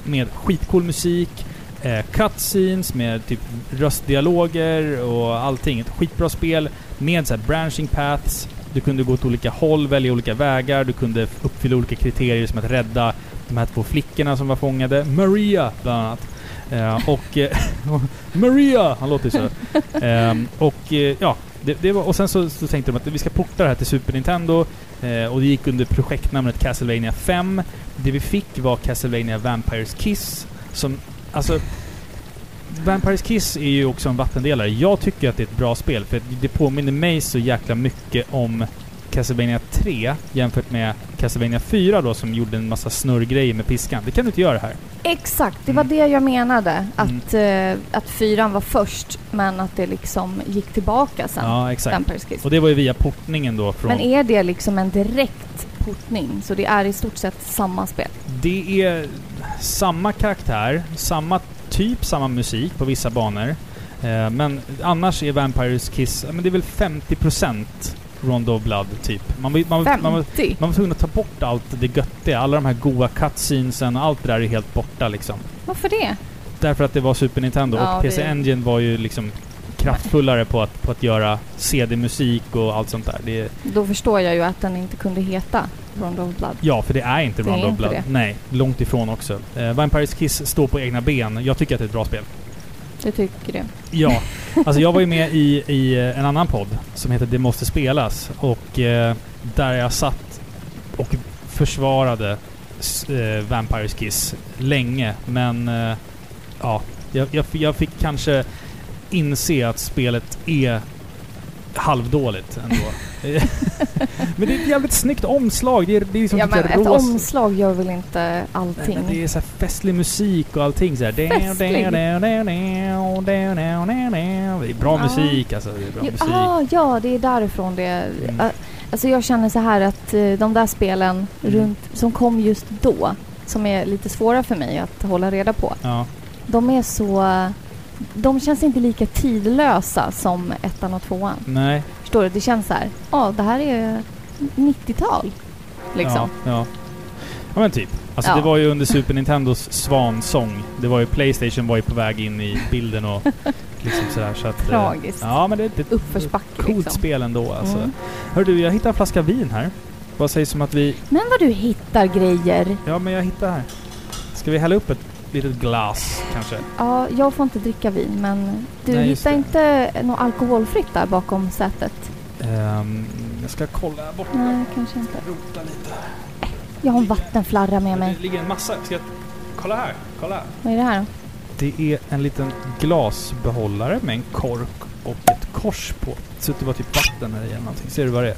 Med skitcool musik, eh, cutscenes med typ röstdialoger och allting. Ett skitbra spel med så branching paths. Du kunde gå åt olika håll, välja olika vägar, du kunde uppfylla olika kriterier som att rädda de här två flickorna som var fångade. Maria, bland annat. Eh, och... Eh, Maria! Han låter ju så. Ehm, eh, och ja, det, det var, och sen så, så tänkte de att vi ska porta det här till Super Nintendo. Eh, och det gick under projektnamnet Castlevania 5. Det vi fick var Castlevania Vampires Kiss. Som, alltså... Vampires Kiss är ju också en vattendelare. Jag tycker att det är ett bra spel för det påminner mig så jäkla mycket om Castlevania 3 jämfört med Castlevania 4 då som gjorde en massa snurrgrejer med piskan. Det kan du inte göra här. Exakt, det var Mm. det jag menade. Att, eh, att fyran var först, men att det liksom gick tillbaka sen. Ja, exakt. Och det var ju via portningen då från... Men är det liksom en direkt portning? Så det är i stort sett samma spel? Det är samma karaktär, samma typ, samma musik på vissa banor. Eh, men annars är Vampires Kiss, men det är väl 50% Rondo of Blood, typ. Man, man, man, man, var- 50? man var tvungen att ta bort allt det göttiga. Alla de här goa cutscenesen och allt det där är helt borta liksom. Varför det? Därför att det var Super Nintendo Ja, och PC det- Engine var ju liksom kraftfullare på att, på att göra CD-musik och allt sånt där. Det Då förstår jag ju att den inte kunde heta Rondo of Blood. Ja, för det är inte Rondo of Blood. det. Nej, långt ifrån också. Eh, Vampires Kiss står på egna ben. Jag tycker att det är ett bra spel. Du tycker det? Ja, alltså jag var ju med i, i eh, en annan podd som heter Det måste spelas och eh, där jag satt och försvarade eh, Vampires Kiss länge men eh, ja, jag, jag, jag fick kanske inse att spelet är halvdåligt ändå. men det är ett jävligt snyggt omslag. Det är, det är liksom ja, men ett rosa- omslag gör väl inte Nej, allting? men det är så festlig musik och allting så här. Festlig? Det är bra musik alltså. Det är bra Jo, musik. ah, ja, det är därifrån det... Mm. Ah, Alltså jag känner så här att eh, de där spelen Mm. runt, som kom just då, som är lite svåra för mig att hålla reda på, Ja. de är så... De känns inte lika tidlösa som ettan och tvåan. Nej. Förstår du? Det känns så här, ja det här är 90-tal. Liksom. Ja, ja. ja men typ. Alltså Ja. det var ju under Super Nintendos svansång. Det var ju Playstation var ju på väg in i bilden och liksom sådär så att... eh, Tragiskt. Ja men det är ett Uppförsbacke coolt liksom. spel ändå alltså. Mm. Hör du, jag hittade en flaska vin här. Vad sägs om att vi... Men vad du hittar grejer. Ja men jag hittar här. Ska vi hälla upp ett litet glas kanske? Ja, jag får inte dricka vin men du Nej, hittar inte något alkoholfritt där bakom sätet? Ehm, jag ska kolla här borta. Nej, kanske inte. Rota lite. Jag har en vattenflarra med mig. Det ligger en massa... Ska jag... Kolla här. Kolla här. Vad är det här då? Det är en liten glasbehållare med en kork och ett kors på. Det ser ut att vara typ vatten här i eller någonting. Ser du vad det är?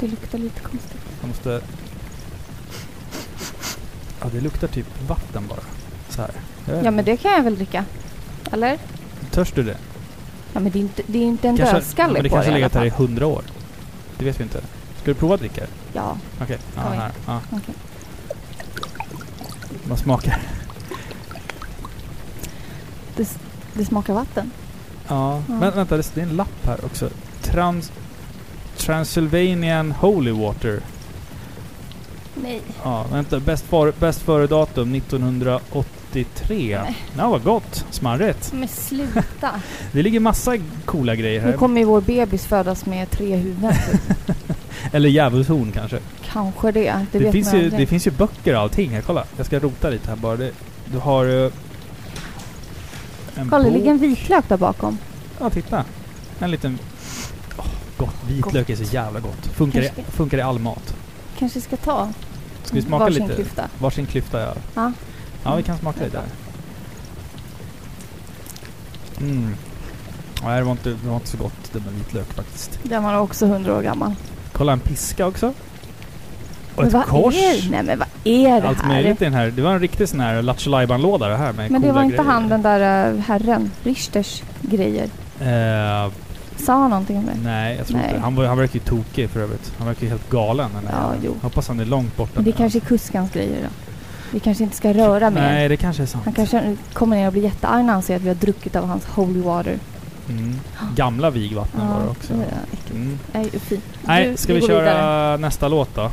Det luktar lite konstigt. Jag måste... Ja, det luktar typ vatten bara. Så här. Ja, men det kan jag väl dricka? Eller? Törs du det? Ja, men det är inte, det är inte en ja, dödskalle men det på kanske det har legat här i hundra år. Det vet vi inte. Ska du prova att dricka det? Ja, Okej. Ja, Kom igen. här. Ja. okej. Vad smakar? Det, det smakar vatten. Ja. Ja. Men vänta, det är en lapp här också. Trans... Transylvanian Holy Water. Nej. Ja, vänta. Bäst, för, bäst före datum 1983. Nej. Ja, vad gott. Smarrigt. Men sluta. Det ligger massa coola grejer nu här. kommer ju vår bebis födas med tre huvuden. Eller djävulshorn kanske. Kanske det. Det, Det, vet finns man ju, aldrig. det finns ju böcker och allting här. Kolla. Jag ska rota lite här bara. Det, du har... eh, en Kolla, det bok. ligger en vitlök där bakom. Ja, titta. En liten... Åh, gott. Vitlök är så jävla gott. Funkar, i, Kanske- funkar i all mat. Kanske ska ta Ska vi smaka varsin lite? klyfta. Varsin klyfta, ja. Ja. Ja, vi kan smaka lite. Mm. Nej, det var, inte, det var inte så gott det med vitlök faktiskt. Den var också hundra år gammal. Kolla en piska också. Och Men ett vad kors. Är, nej men vad är det Allt här? möjligt i den här. Det var en riktig sån här Lattjo låda det här med Men det var inte grejer. han den där uh, herren, Richters grejer. Eh, Sa han någonting om det? nej, jag tror Nej. inte. Han, han verkar ju tokig för övrigt. Han verkar ju helt galen. Där Ja, jo. Hoppas han är långt borta Men det kanske är kuskans grejer då. Vi kanske inte ska röra mer. Nej, det kanske är sant. Han kanske kommer ner och blir jättearg när han ser att vi har druckit av hans holy water. Mm. Gamla vigvatten var det också. äckligt. Mm. Nej, fint. Nej, ska vi, går köra vidare. nästa låt då?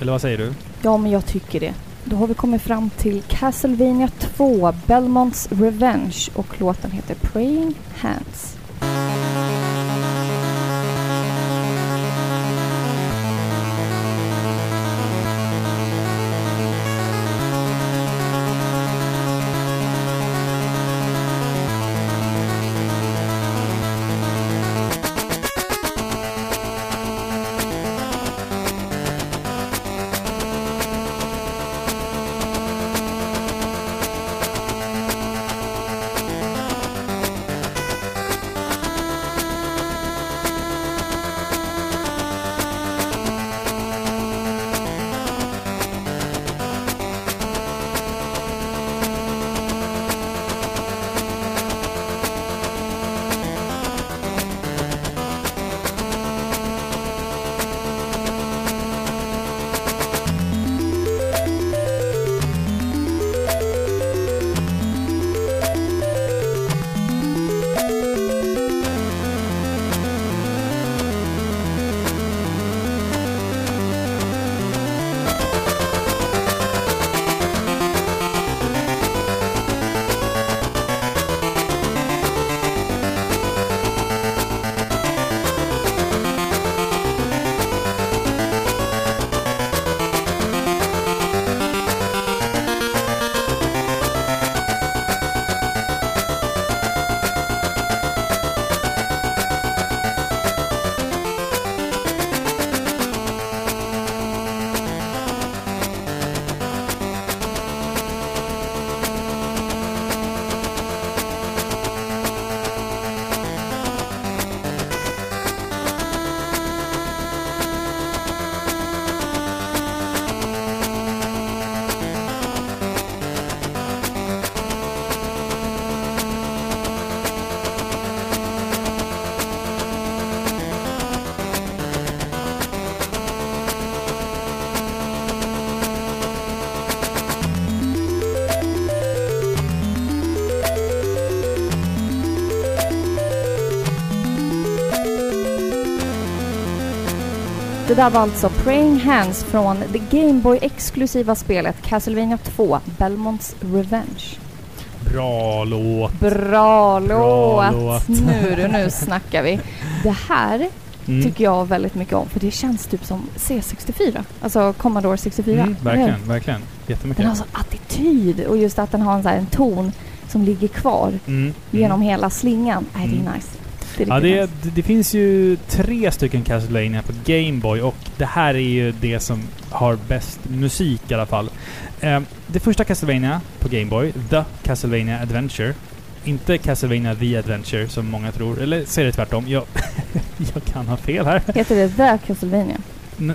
Eller vad säger du? Ja, men jag tycker det. Då har vi kommit fram till Castlevania 2, Belmonts Revenge och låten heter Praying Hands. Där var alltså Praying Hands från det Gameboy-exklusiva spelet Castlevania 2, Belmonts Revenge. Bra låt. Bra låt! låt. Nu du, nu snackar vi. Det här Mm. tycker jag väldigt mycket om för det känns typ som C64. Alltså Commodore 64. Mm, verkligen, verkligen. Jättemycket. Den har så attityd och just att den har en, så här, en ton som ligger kvar Mm, genom mm. hela slingan. Nej, det Mm. är nice. Det är Ja, riktigt det, nice. det finns ju tre stycken Castlevania på Gameboy och det här är ju det som har bäst musik i alla fall. Eh, det första Castlevania på Gameboy, The Castlevania Adventure. Inte Castlevania The Adventure som många tror. Eller säger det tvärtom. Jag, jag kan ha fel här. Heter det The Castlevania? N-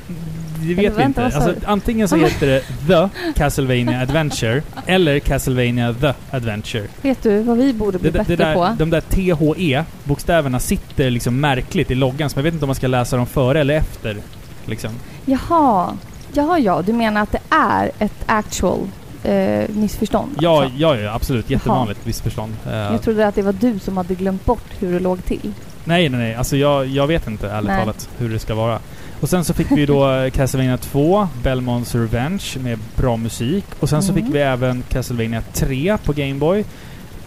det vet vi inte. Alltså, antingen så heter det The Castlevania Adventure eller Castlevania The Adventure. Vet du vad vi borde bli Det, det bättre där, på? de där THE-bokstäverna sitter liksom märkligt i loggan, så jag vet inte om man ska läsa dem före eller efter. Liksom. Jaha. Jaha, ja. Du menar att det är ett actual eh, missförstånd? Ja, alltså. ja, ja, absolut. Jättevanligt missförstånd. Eh, Jag trodde att det var du som hade glömt bort hur det låg till. nej, nej, nej. Alltså jag, jag vet inte ärligt Nej. talat hur det ska vara. Och sen så fick vi då eh, Castlevania 2, Belmonts Revenge med bra musik. Och sen så Mm. fick vi även Castlevania 3 på Gameboy.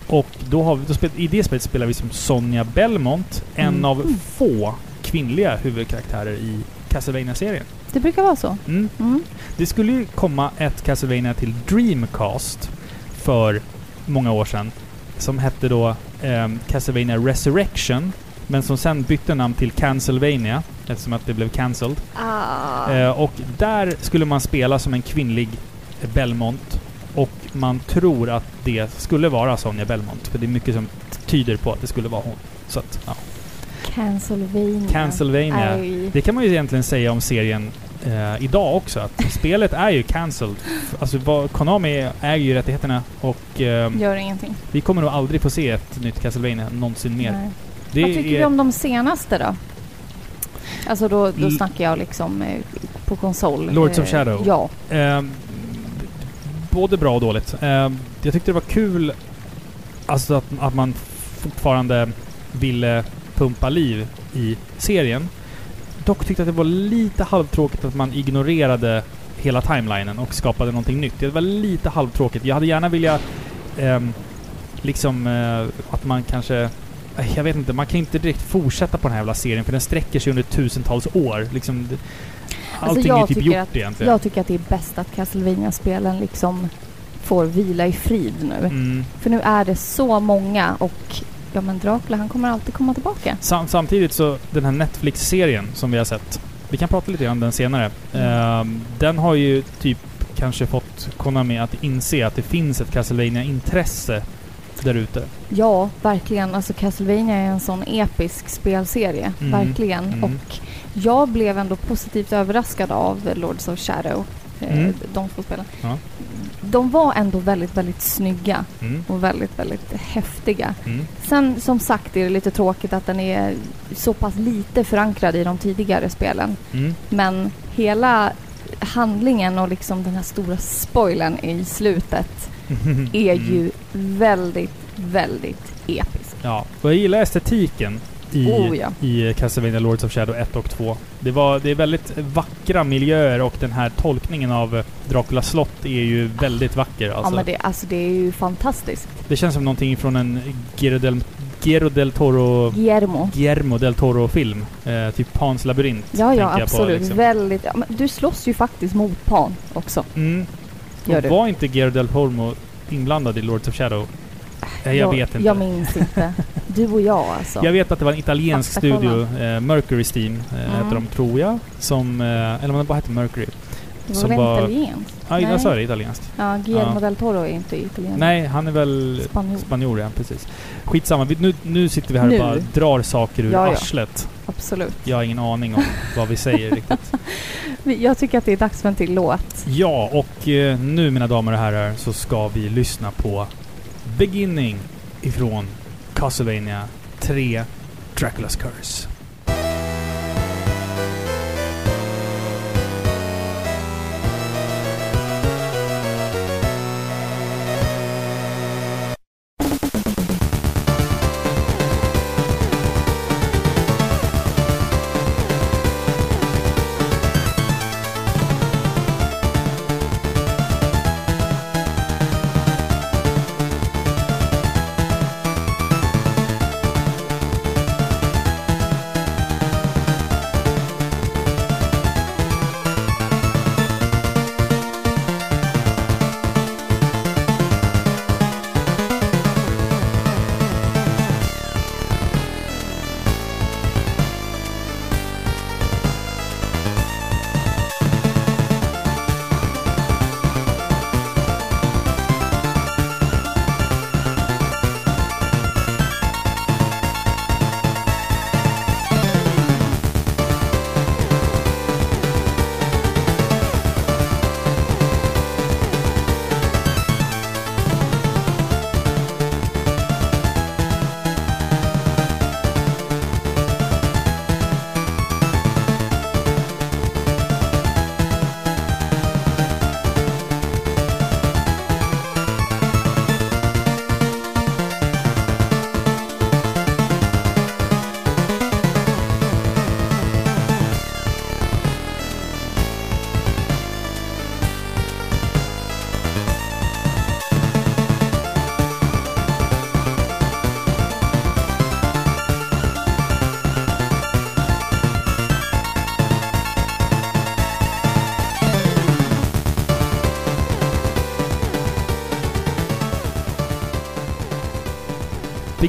Och då har vi, då spel, i det spelet spelar vi som Sonja Belmont, en Mm. av få kvinnliga huvudkaraktärer i Castlevania-serien. Det brukar vara så. Mm. Mm. Det skulle ju komma ett Castlevania till Dreamcast för många år sedan. Som hette då ehm, Castlevania Resurrection. Men som sen bytte namn till Cancelvania eftersom att det blev cancelled. Ah. Eh, och där skulle man spela som en kvinnlig Belmont. Och man tror att det skulle vara Sonja Belmont. För det är mycket som tyder på att det skulle vara hon. Så att, ja. Cancelvania. Cancelvania. Det kan man ju egentligen säga om serien eh, idag också. Att spelet är ju cancelled. Alltså vad, Konami äger ju rättigheterna och eh, Gör ingenting. vi kommer nog aldrig få se ett nytt Castlevania någonsin mer. Nej. Det Vad tycker är, du om de senaste då? Alltså då, då L- snackar jag liksom eh, på konsol. Lords of Eh, Shadow. Ja. ehm, både bra och dåligt. Eh, jag tyckte det var kul alltså att, att man fortfarande ville pumpa liv i serien. Dock tyckte jag att det var lite halvtråkigt att man ignorerade hela timelinen och skapade någonting nytt. Det var lite halvtråkigt. Jag hade gärna vilja ehm, liksom eh, att man kanske... eh, Jag vet inte, man kan inte direkt fortsätta på den här jävla serien för den sträcker sig under tusentals år. Liksom, det- allting jag är typ gjort att- egentligen. Jag tycker att det är bäst att Castlevania-spelen liksom får vila i frid nu. Mm. För nu är det så många och ja men Dracula han kommer alltid komma tillbaka. Sam samtidigt så, den här Netflix-serien som vi har sett. Vi kan prata lite om den senare. Ehm, den har ju typ kanske fått Konami att inse att det finns ett Castlevania-intresse där ute. Ja, verkligen. Alltså Castlevania är en sån episk spelserie. Mm, Verkligen. mm. Och jag blev ändå positivt överraskad av Lords of Shadow. eh, Mm. De två spelen. Ja. De var ändå väldigt, väldigt snygga Mm. och väldigt, väldigt häftiga. Mm. Sen som sagt är det lite tråkigt att den är så pass lite förankrad i de tidigare spelen. Mm. Men hela handlingen och liksom den här stora spoilern i slutet är Mm. ju väldigt, väldigt episk. Ja, och jag gillar estetiken i, Oh, ja. i Castlevania Lords of Shadow 1 och 2. Det, var, det är väldigt vackra miljöer och den här tolkningen av Draculas slott är ju väldigt vacker. Alltså. Ja men det, alltså det är ju fantastiskt. Det känns som någonting från en del, Guillermo del Toro... Guillermo. Guillermo del Toro-film. Eh, typ Pans labyrint. Ja, ja absolut. På, liksom. Väldigt. Ja, du slåss ju faktiskt mot Pan också. mm. Gör Och var inte Guillermo del Toro inblandad i Lords of Shadow? Nej, jag, vet inte. Jag minns inte. Du och jag alltså. Jag vet att det var en italiensk Faktakolla. studio, eh, Mercury Steam, eh, Mm. hette de tror jag. Som, eh, eller bara hette Mercury. Det var som väl var- italienskt? Ja, Nej. jag sa det, italienskt. Ja, Guillermo Ja. del Toro är inte italiensk. Nej, han är väl Spanjor. spanjor, ja. Precis. Skitsamma. Vi, nu, nu sitter vi här Nu. och bara drar saker ur Ja, ja. arslet. Absolut. Jag har ingen aning om vad vi säger riktigt. Jag tycker att det är dags för en till låt. Ja, och eh, nu mina damer och herrar så ska vi lyssna på Beginning ifrån Castlevania 3 Dracula's Curse.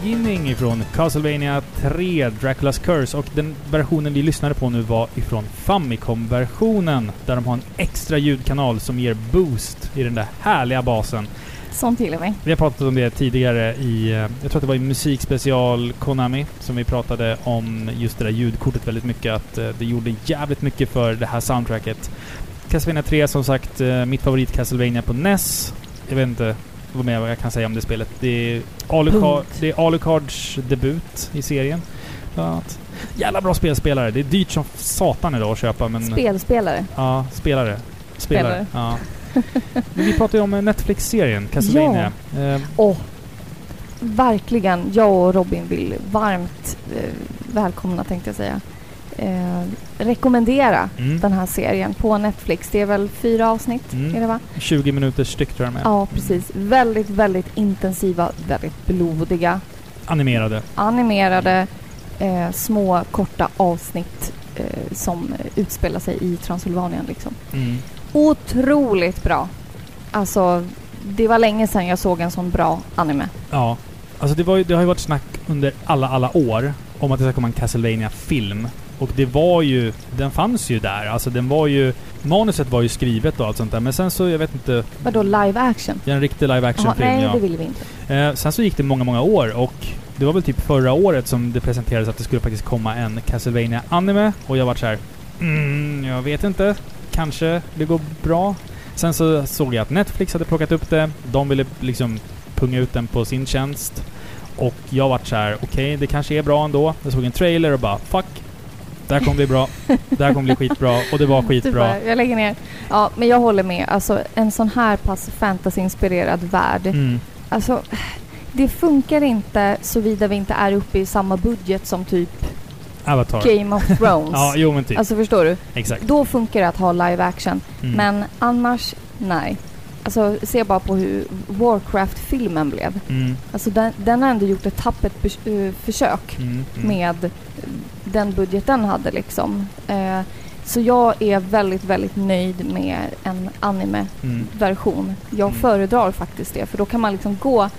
Beginning ifrån Castlevania 3 Dracula's Curse och den versionen vi lyssnade på nu var ifrån Famicom-versionen där de har en extra ljudkanal som ger boost i den där härliga basen. Sånt gillar vi. Vi har pratat om det tidigare i, eh, jag tror att det var i musikspecial Konami, som vi pratade om just det där ljudkortet väldigt mycket. Att eh, det gjorde jävligt mycket för det här soundtracket. Castlevania 3 som sagt, eh, mitt favorit Castlevania på NES. Jag vet inte vad mer jag kan säga om det spelet. Det är Alucard, det är Alucards debut i serien. bland annat. Jävla bra spelspelare. Det är dyrt som satan idag att köpa men... Spelspelare. Ja, spelare. Spelare. Spelare. Ja. Vi pratade ju om Netflix-serien Castlevania. Eh, Och verkligen, jag och Robin vill varmt eh, välkomna tänkte jag säga. Eh, rekommendera mm, den här serien på Netflix. Det är väl fyra avsnitt? Mm. Är det va? 20 minuters styck tror jag är. Ja, precis. Väldigt, väldigt intensiva, väldigt blodiga, Animerade. animerade, eh, små korta avsnitt eh, som utspelar sig i Transylvanien. Liksom. Mm. Otroligt bra. Alltså, det var länge sedan jag såg en sån bra anime. Ja. Alltså det, var det har ju varit snack under alla, alla år om att det ska komma en castlevania film Och det var ju... Den fanns ju där. Alltså den var ju... Manuset var ju skrivet och allt sånt där. Men sen så, jag vet inte... Vadå live action? Är en riktig live action-film, nej, ja. det ville vi inte. Eh, sen så gick det många, många år och det var väl typ förra året som det presenterades att det skulle faktiskt komma en castlevania anime och jag var så här. Mm, jag vet inte. Kanske det går bra. Sen så såg jag att Netflix hade plockat upp det. De ville liksom punga ut den på sin tjänst. Och jag vart så här. okej, det kanske är bra ändå. Jag såg en trailer och bara fuck. Det här kommer bli bra. Det här kommer bli skitbra. Och det var skitbra. bara, jag lägger ner. Ja, men jag håller med. Alltså en sån här pass fantasy-inspirerad värld. Mm. Alltså, det funkar inte såvida vi inte är uppe i samma budget som typ Avatar. Game of Thrones. Ja, jo men typ. Alltså förstår du? Exakt. Då funkar det att ha live action. Mm. Men annars, nej. Alltså se bara på hur Warcraft-filmen blev. Mm. Alltså den, den har ändå gjort ett tappert eh, försök Mm. Mm. med den budget den hade liksom. Eh, så jag är väldigt, väldigt nöjd med en anime-version. Mm. Jag Mm. föredrar faktiskt det för då kan man liksom gå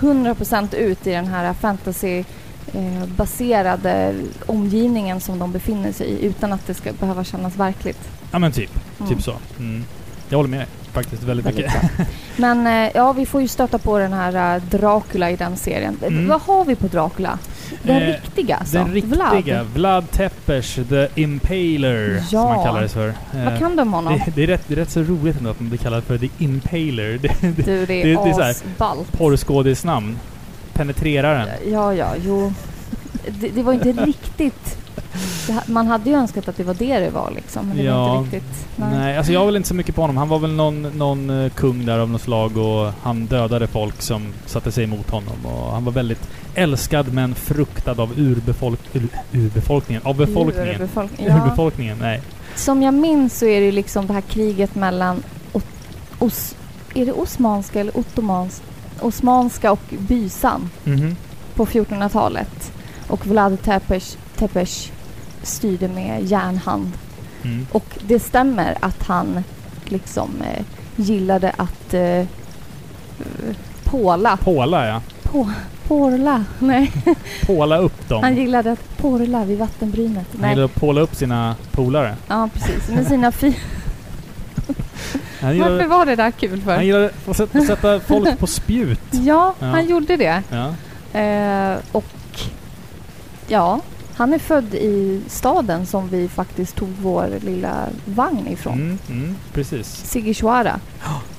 100% ut i den här fantasy eh, baserade omgivningen som de befinner sig i utan att det ska behöva kännas verkligt. Ja men typ. Mm. Typ så. Mm. Jag håller med dig faktiskt väldigt, Väldigt mycket. Men eh, ja, vi får ju stöta på den här eh, Dracula i den serien. Mm. Vad har vi på Dracula? Den Eh, riktiga alltså? Den riktiga. Vlad. Vlad, Tepes, the Impaler, som Ja. han kallades för. Vad Eh, kan du om honom? det, det, är rätt, det är rätt så roligt ändå att man blir kallad för the Impaler. Det, det, Du, det är, det- det är så här, asballt. porrskådisnamn. Penetreraren. Ja, ja, jo. Det, det var inte riktigt... Det, man hade ju önskat att det var det det var liksom. Men det Ja. var inte riktigt... Nej. alltså jag har väl inte så mycket på honom. Han var väl någon, någon eh, kung där av något slag och han dödade folk som satte sig emot honom. Och han var väldigt älskad men fruktad av urbefolk, ur, urbefolkningen. Av befolkningen. Urbefolkning, ja. Urbefolkningen, nej. Som jag minns så är det liksom det här kriget mellan Os, är det osmanska eller ottomans, osmanska och bysan Mhm. på 1400-talet. Och Vlad Tepes, Tepes styrde med järnhand. Mm. Och det stämmer att han liksom eh, gillade att eh, påla. Påla ja. På, porla? Nej. Påla upp dem. Han gillade att porla vid vattenbrynet. Han Nej. gillar att påla upp sina polare. Ja, precis. Med sina fi- Han Varför var det där kul för? han sätta, att sätta folk på spjut. Ja, Ja. han gjorde det. Ja. Eh, och ja, han är född i staden som vi faktiskt tog vår lilla vagn ifrån. Mm, mm, precis. Sigishwara.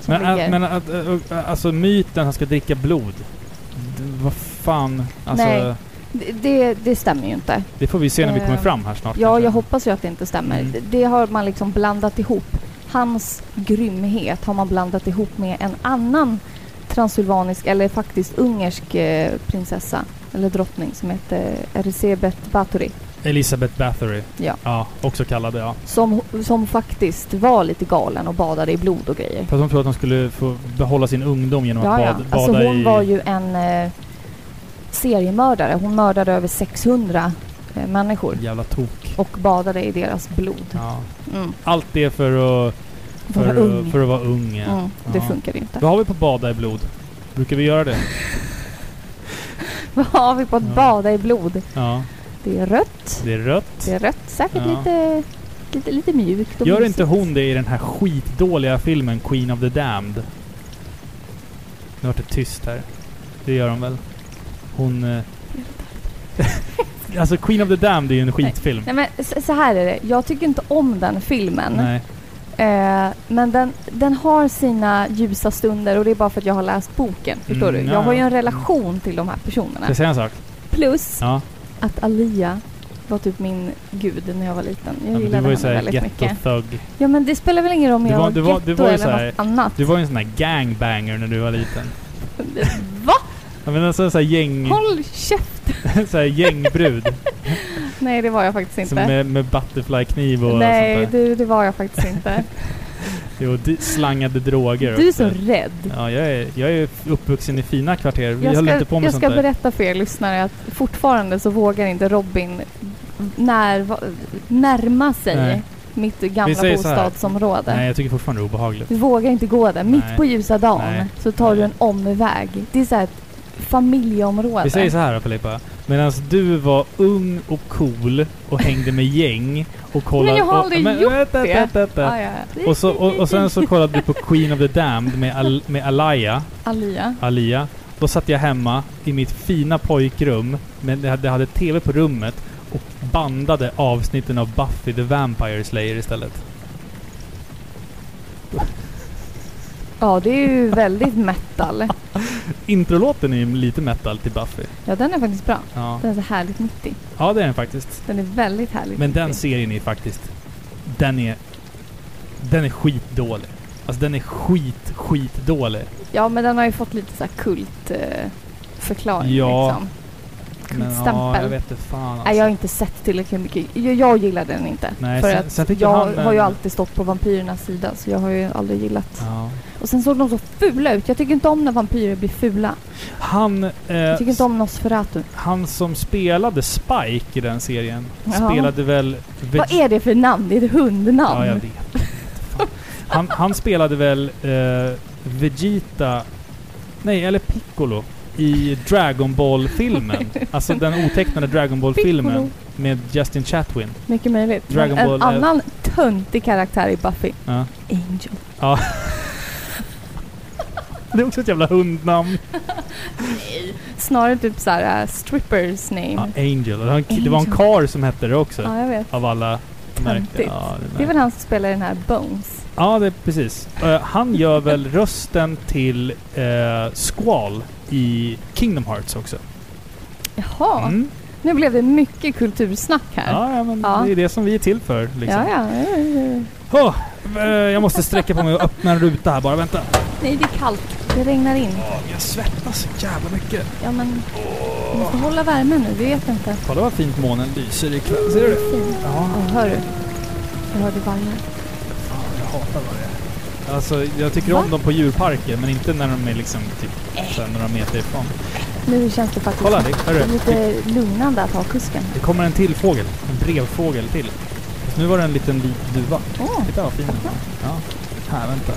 Som Men, ligger... att, men att, äh, äh, alltså myten han ska dricka blod. Vad fan. Alltså, Nej. det, det, stämmer ju inte. det får vi se när vi kommer Eh, fram här snart. Ja, kanske. jag hoppas ju att det inte stämmer. Mm. Det, det har man liksom blandat ihop. Hans grymhet har man blandat ihop med en annan transylvanisk, eller faktiskt ungersk eh, prinsessa, eller drottning som heter Elisabeth Bathory. Elisabeth Bathory. Ja. Ja, också kallad ja. Som, som faktiskt var lite galen och badade i blod och grejer. För att de trodde att de skulle få behålla sin ungdom genom Ja, att ja. bad, Alltså bada hon i... var ju en eh, seriemördare. Hon mördade över 600 eh, människor Jävla tok. och badade i deras blod. Ja. Mm. Allt det för att... För, ung. att, för att vara ung ja. Mm, det Ja. funkar inte. Vad har vi på bada i blod? Brukar vi göra det? Vad har vi på att Ja. bada i blod? Ja. Det är rött. Det är rött. Det är rött. Säkert Ja. lite, lite, lite mjukt Gör mysigt. inte hon det i den här skitdåliga filmen Queen of the Damned? Nu vart det tyst här. Det gör hon väl? Hon... Eh... alltså Queen of the Damned är ju en skitfilm. Nej men så, så här är det. Jag tycker inte om den filmen. Nej. Eh, men den, den har sina ljusa stunder och det är bara för att jag har läst boken. Förstår Mm, du? ja, Jag har ju ja. en relation till de här Ska personerna. jag säga en sak? Plus Ja. att Alia var typ min gud när jag var liten. Jag Ja, men du gillade var ju henne såhär väldigt mycket. ghetto-thug. Ja men det spelar väl ingen roll om jag var- var, var- du getto var eller något annat. Du var ju en sån här gangbanger när du var liten. Va? Jag menar så så här gäng... Håll käft! så här gängbrud. Nej det var jag faktiskt inte. som med, med butterfly-kniv och Nej sånt där. du, det var jag faktiskt inte. Jo, slangade droger Du är också. så rädd. Ja, jag är, jag är uppvuxen i fina kvarter. Vi Jag höll ska, inte på med jag sånt ska där. berätta för er lyssnare att fortfarande så vågar inte Robin när, närma sig Nej. mitt gamla bostadsområde. Nej, jag tycker fortfarande det är obehagligt. Du vågar inte gå där. Mitt Nej. på ljusa dagen Nej. så tar du Nej. en omväg. Det är så här familjeområde. Vi säger så här Filippa. Medan du var ung och cool och hängde med gäng och kollade... Men jag har och, aldrig men, gjort vänta, det. vänta, vänta. Ah, ja. Och, så, och, och sen så kollade du på Queen of the Damned med, Al, med Alaya, Alia. Alia. Då satt jag hemma i mitt fina pojkrum, men det hade, hade TV på rummet och bandade avsnitten av Buffy the Vampire Slayer istället. Ja, det är ju väldigt metal. Introlåten är ju lite metal till Buffy. Ja, den är faktiskt bra. Ja, Den är så härligt 90. ja det är den faktiskt. Den är väldigt härligt Men den 90. serien är faktiskt... Den är... Den är skitdålig. Alltså den är skit, skitdålig. Ja, men den har ju fått lite så här kult eh, förklaring Ja, liksom. Men ja, Kultstämpel. jag vet inte fan alltså. Nej, jag har inte sett tillräckligt mycket. Jag, jag gillar den inte. Nej, för sen- att sen jag han har ju en- alltid stått på vampyrernas sida, så jag har ju aldrig gillat. Ja. Och sen såg de så fula ut. Jag tycker inte om när vampyrer blir fula. Han... Eh, Jag tycker inte om Nosferatu. han som spelade Spike i den serien Jaha. spelade väl... Vad är det för namn? Det är ett hundnamn. Ja, jag vet. Han, han spelade väl eh, Vegeta... Nej, eller Piccolo i Dragon Ball-filmen. alltså den otecknade Dragon Ball-filmen med Justin Chatwin. Mycket möjligt. Dragon Men Ball en är- annan töntig karaktär i Buffy. Ja. Angel. ja. Det är också ett jävla hundnamn. Snarare typ såhär uh, strippers name. Ja, Ja, Angel. Och han- Det var en Angel. kar som hette det också. jag vet. Av alla. Töntigt. Ja, Det är väl han som spelar den här Bones. Ja, det är precis. Eh, han gör väl rösten till uh, Squall i Kingdom Hearts också. Jaha. Mm. Nu blev det mycket kultursnack här. Ja, ja, men Ja. det är det som vi är till för. Liksom. ja, ja. Eh, jag måste sträcka på mig och öppna en ruta här bara. Vänta. Nej, det är kallt. Det regnar in. Åh, jag svettas så jävla mycket. Ja, men du måste hålla värmen nu. Vi vet inte. Kolla vad fint månen lyser ikväll. Ser du det? Ja, Ja, hör du? Jag hörde vargar. fan, jag hatar vargar. Alltså, jag tycker Va? om dem på djurparker, men inte när de är liksom typ så här några meter ifrån. Nu känns det faktiskt Kolla, det, lite lugnande att ha kusken. det kommer en till fågel. En brevfågel till. Nu var det en liten vit duva. Åh, Titta vad fin den var. Ja. Här, vänta.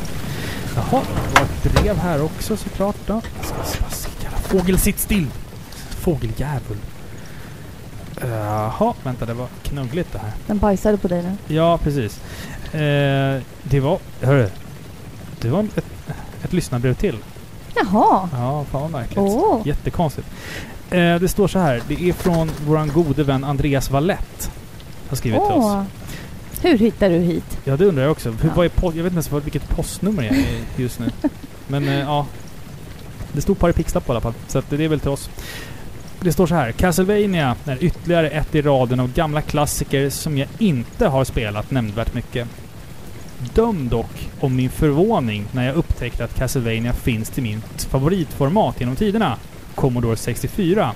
Jaha, det var ett brev här också såklart då. Jävla fågel, sitt still! Fågeljävel. Jaha, vänta det var knuggligt det här. den bajsade på dig nu. Ja, precis. Eh, det var... Hörru. Det var ett, ett lyssnarbrev till. Jaha. Ja, fan vad märkligt. Åh. Jättekonstigt. Eh, det står så här. Det är från våran gode vän Andreas Wallett. Har skrivit till oss. Hur hittar du hit? Ja, det undrar jag också. Hur, Ja. vad är jag vet inte ens vilket postnummer jag är just nu. Men eh, ja. Det stod Pari Pixlapp på i alla fall. Så det är väl till oss. Det står så här. Castlevania är ytterligare ett i raden av gamla klassiker som jag inte har spelat nämnvärt mycket. Döm dock om min förvåning när jag upptäckte att Castlevania finns till min favoritformat genom tiderna. Commodore 64.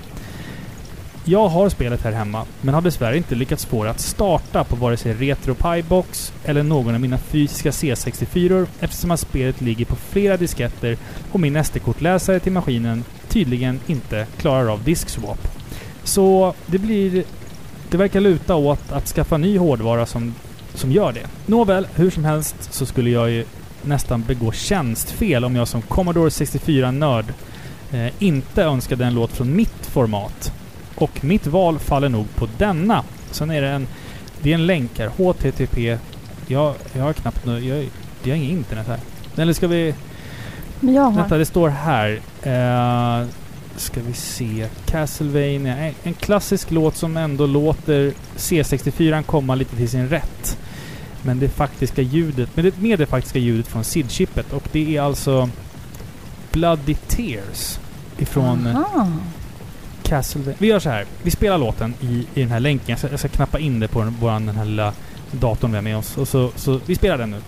Jag har spelet här hemma, men har dessvärre inte lyckats få det att starta på vare sig RetroPiebox eller någon av mina fysiska C64 eftersom att spelet ligger på flera disketter och min SD-kortläsare till maskinen tydligen inte klarar av diskswap. Så det blir... Det verkar luta åt att skaffa ny hårdvara som, som gör det. Nåväl, hur som helst så skulle jag ju nästan begå tjänstfel om jag som Commodore 64-nörd eh, inte önskade en låt från mitt format. Och mitt val faller nog på denna. Sen är det en... Det är en länk här. HTTP... Jag, jag har knappt nu... Jag, jag har inget internet här. Eller ska vi... Men jag har. Vänta, det står här. Uh, ska vi se. Castlevania. En, en klassisk låt som ändå låter C64 komma lite till sin rätt. Men det faktiska ljudet... Med det, med det faktiska ljudet från SID-chippet. Och det är alltså... Bloody Tears. Ifrån... Aha. Castlevania. Vi gör så här. Vi spelar låten i, i den här länken. Jag ska, jag ska knappa in det på den, våran, den här lilla datorn vi har med oss. Och så, så vi spelar den nu.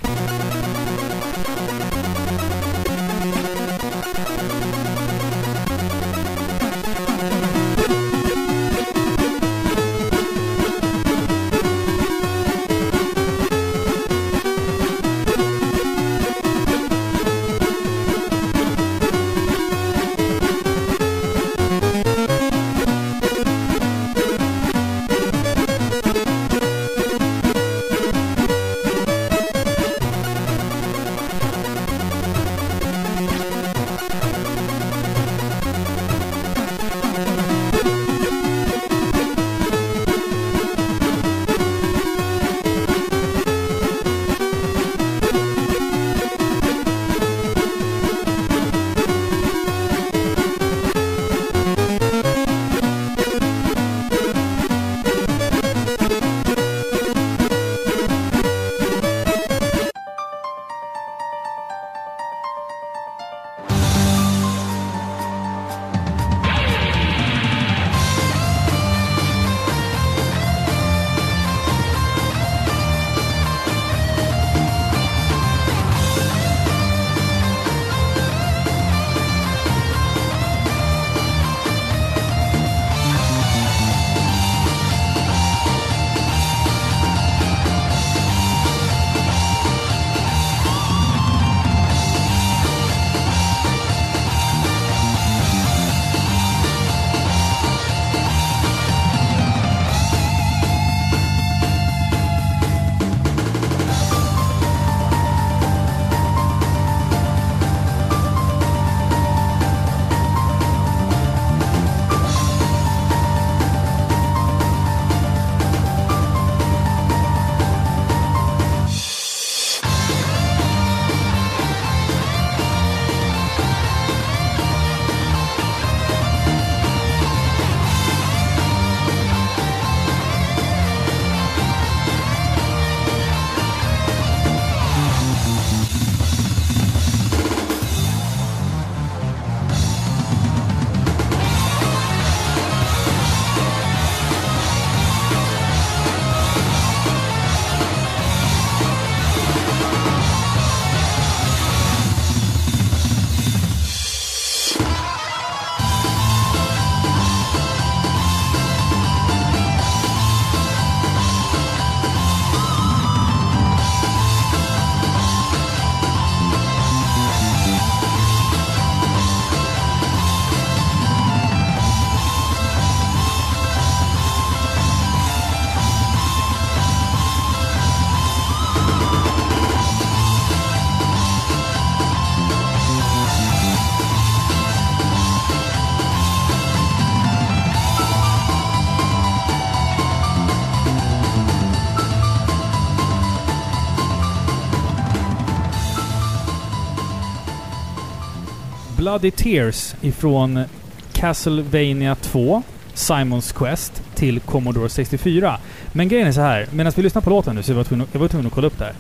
Bloody Tears ifrån Castlevania 2, Simons Quest, till Commodore 64. Men grejen är så här, medan vi lyssnar på låten nu så var jag tvungen, jag var tvungen att kolla upp det här.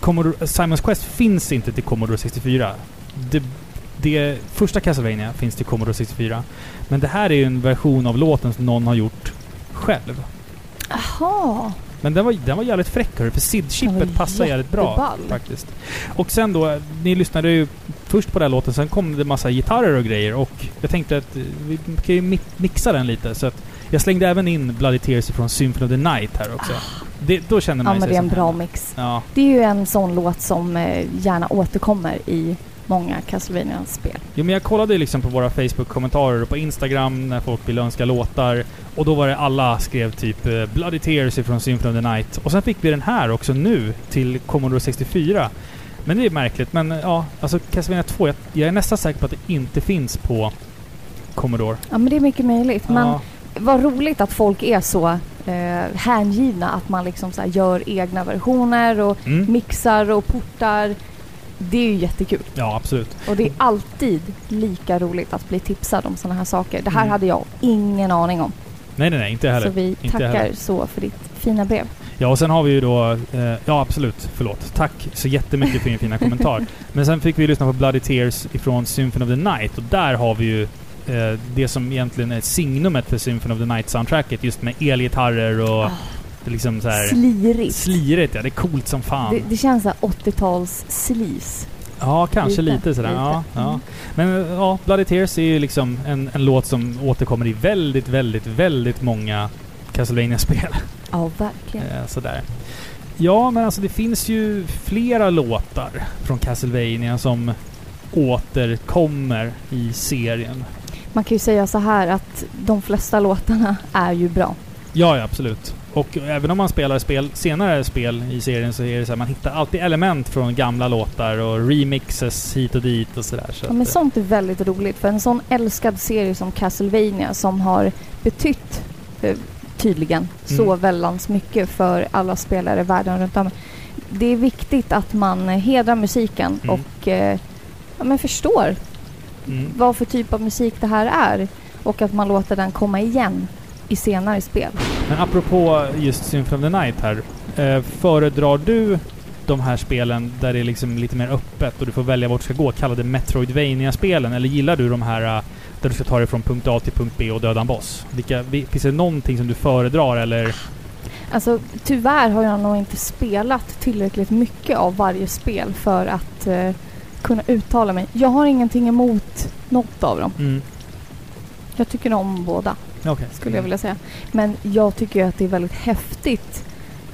Commodore, Simons Quest finns inte till Commodore 64. Det, det första Castlevania finns till Commodore 64. Men det här är ju en version av låten som någon har gjort själv. Jaha. Men den var, den var jävligt fräck hörru, för SID-chippet passar jävligt bra jätteball. faktiskt. Och sen då, ni lyssnade ju först på den här låten, sen kom det massa gitarrer och grejer och jag tänkte att vi kan ju mi- mixa den lite så att jag slängde även in Bloody Tears från Symphony of the Night här också. Det, då känner man Ah. Ja, ju men sig det är en bra hemma. mix. Ja. Det är ju en sån låt som eh, gärna återkommer i många Castlevania-spel. Jo men jag kollade liksom på våra Facebook-kommentarer och på Instagram när folk ville önska låtar. Och då var det alla skrev typ eh, Bloody Tears från Symphony of the Night. Och sen fick vi den här också nu till Commodore 64. Men det är märkligt. Men eh, ja, alltså Castlevania 2, jag, jag är nästan säker på att det inte finns på Commodore. Ja, men det är mycket möjligt. Men Ja, vad roligt att folk är så eh, hängivna att man liksom så gör egna versioner och mm. mixar och portar. Det är ju jättekul. ja, absolut. Och det är alltid lika roligt att bli tipsad om sådana här saker. Det här Mm. hade jag ingen aning om. Nej, nej, nej, inte heller. Så vi Inte tackar heller. så för ditt fina brev. Ja, och sen har vi ju då... Eh, ja, absolut. Förlåt. Tack så jättemycket för din fina kommentar. Men sen fick vi lyssna på Bloody Tears ifrån Symphony of the Night och där har vi ju eh, det som egentligen är signumet för Symphony of the Night-soundtracket. Just med elgitarrer och Ah. Det är liksom så här... Slirigt. Slirigt ja, det är coolt som fan. Det, det känns så här 80-tals sleaze. ja, kanske lite, lite, sådär. lite. Ja, ja. Mm. Men ja, Bloody Tears är ju liksom en, en låt som återkommer i väldigt, väldigt, väldigt många Castlevania-spel. Ja, verkligen. Eh, sådär. Ja, men alltså det finns ju flera låtar från Castlevania som återkommer i serien. Man kan ju säga så här att de flesta låtarna är ju bra. Ja, ja, absolut. Och även om man spelar spel, senare spel i serien så är det så här, man hittar alltid element från gamla låtar och remixes hit och dit och sådär. Så Ja, men sånt är väldigt roligt för en sån älskad serie som Castlevania som har betytt eh, tydligen så Mm. väldans mycket för alla spelare världen runt om. Det är viktigt att man hedrar musiken Mm. och eh, ja, men förstår mm. vad för typ av musik det här är och att man låter den komma igen i senare spel. Men apropå just Symphony of the Night här. Eh, föredrar du de här spelen där det är liksom lite mer öppet och du får välja vart du ska gå, kallade Metroidvania-spelen? Eller gillar du de här eh, där du ska ta dig från punkt A till punkt B och döda en boss? Vilka, vi- finns det någonting som du föredrar eller? Alltså tyvärr har jag nog inte spelat tillräckligt mycket av varje spel för att eh, kunna uttala mig. Jag har ingenting emot något av dem. Mm. Jag tycker om båda, Okej. skulle jag vilja säga. Men jag tycker ju att det är väldigt häftigt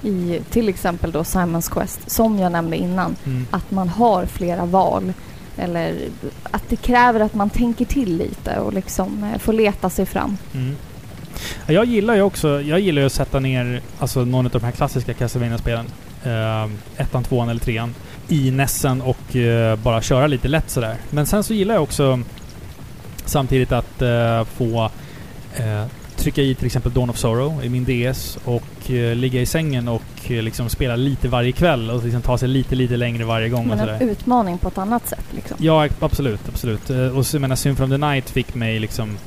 i till exempel då Simons Quest, som jag nämnde innan, Mm. att man har flera val. Eller att det kräver att man tänker till lite och liksom eh, får leta sig fram. Mm. Ja, Jag gillar ju också, jag gillar ju att sätta ner alltså någon av de här klassiska Castlevania-spelen. Uh, ettan, tvåan eller trean. I Nessen och eh, bara köra lite lätt sådär. Men sen så gillar jag också samtidigt att eh, få eh, trycka i till exempel Dawn of Sorrow i min DS och eh, ligga i sängen och eh, liksom spela lite varje kväll och liksom ta sig lite, lite längre varje gång och Men sådär. en utmaning på ett annat sätt liksom. Ja, absolut, absolut. Eh, Och så jag menar, Symphony of the Night fick mig liksom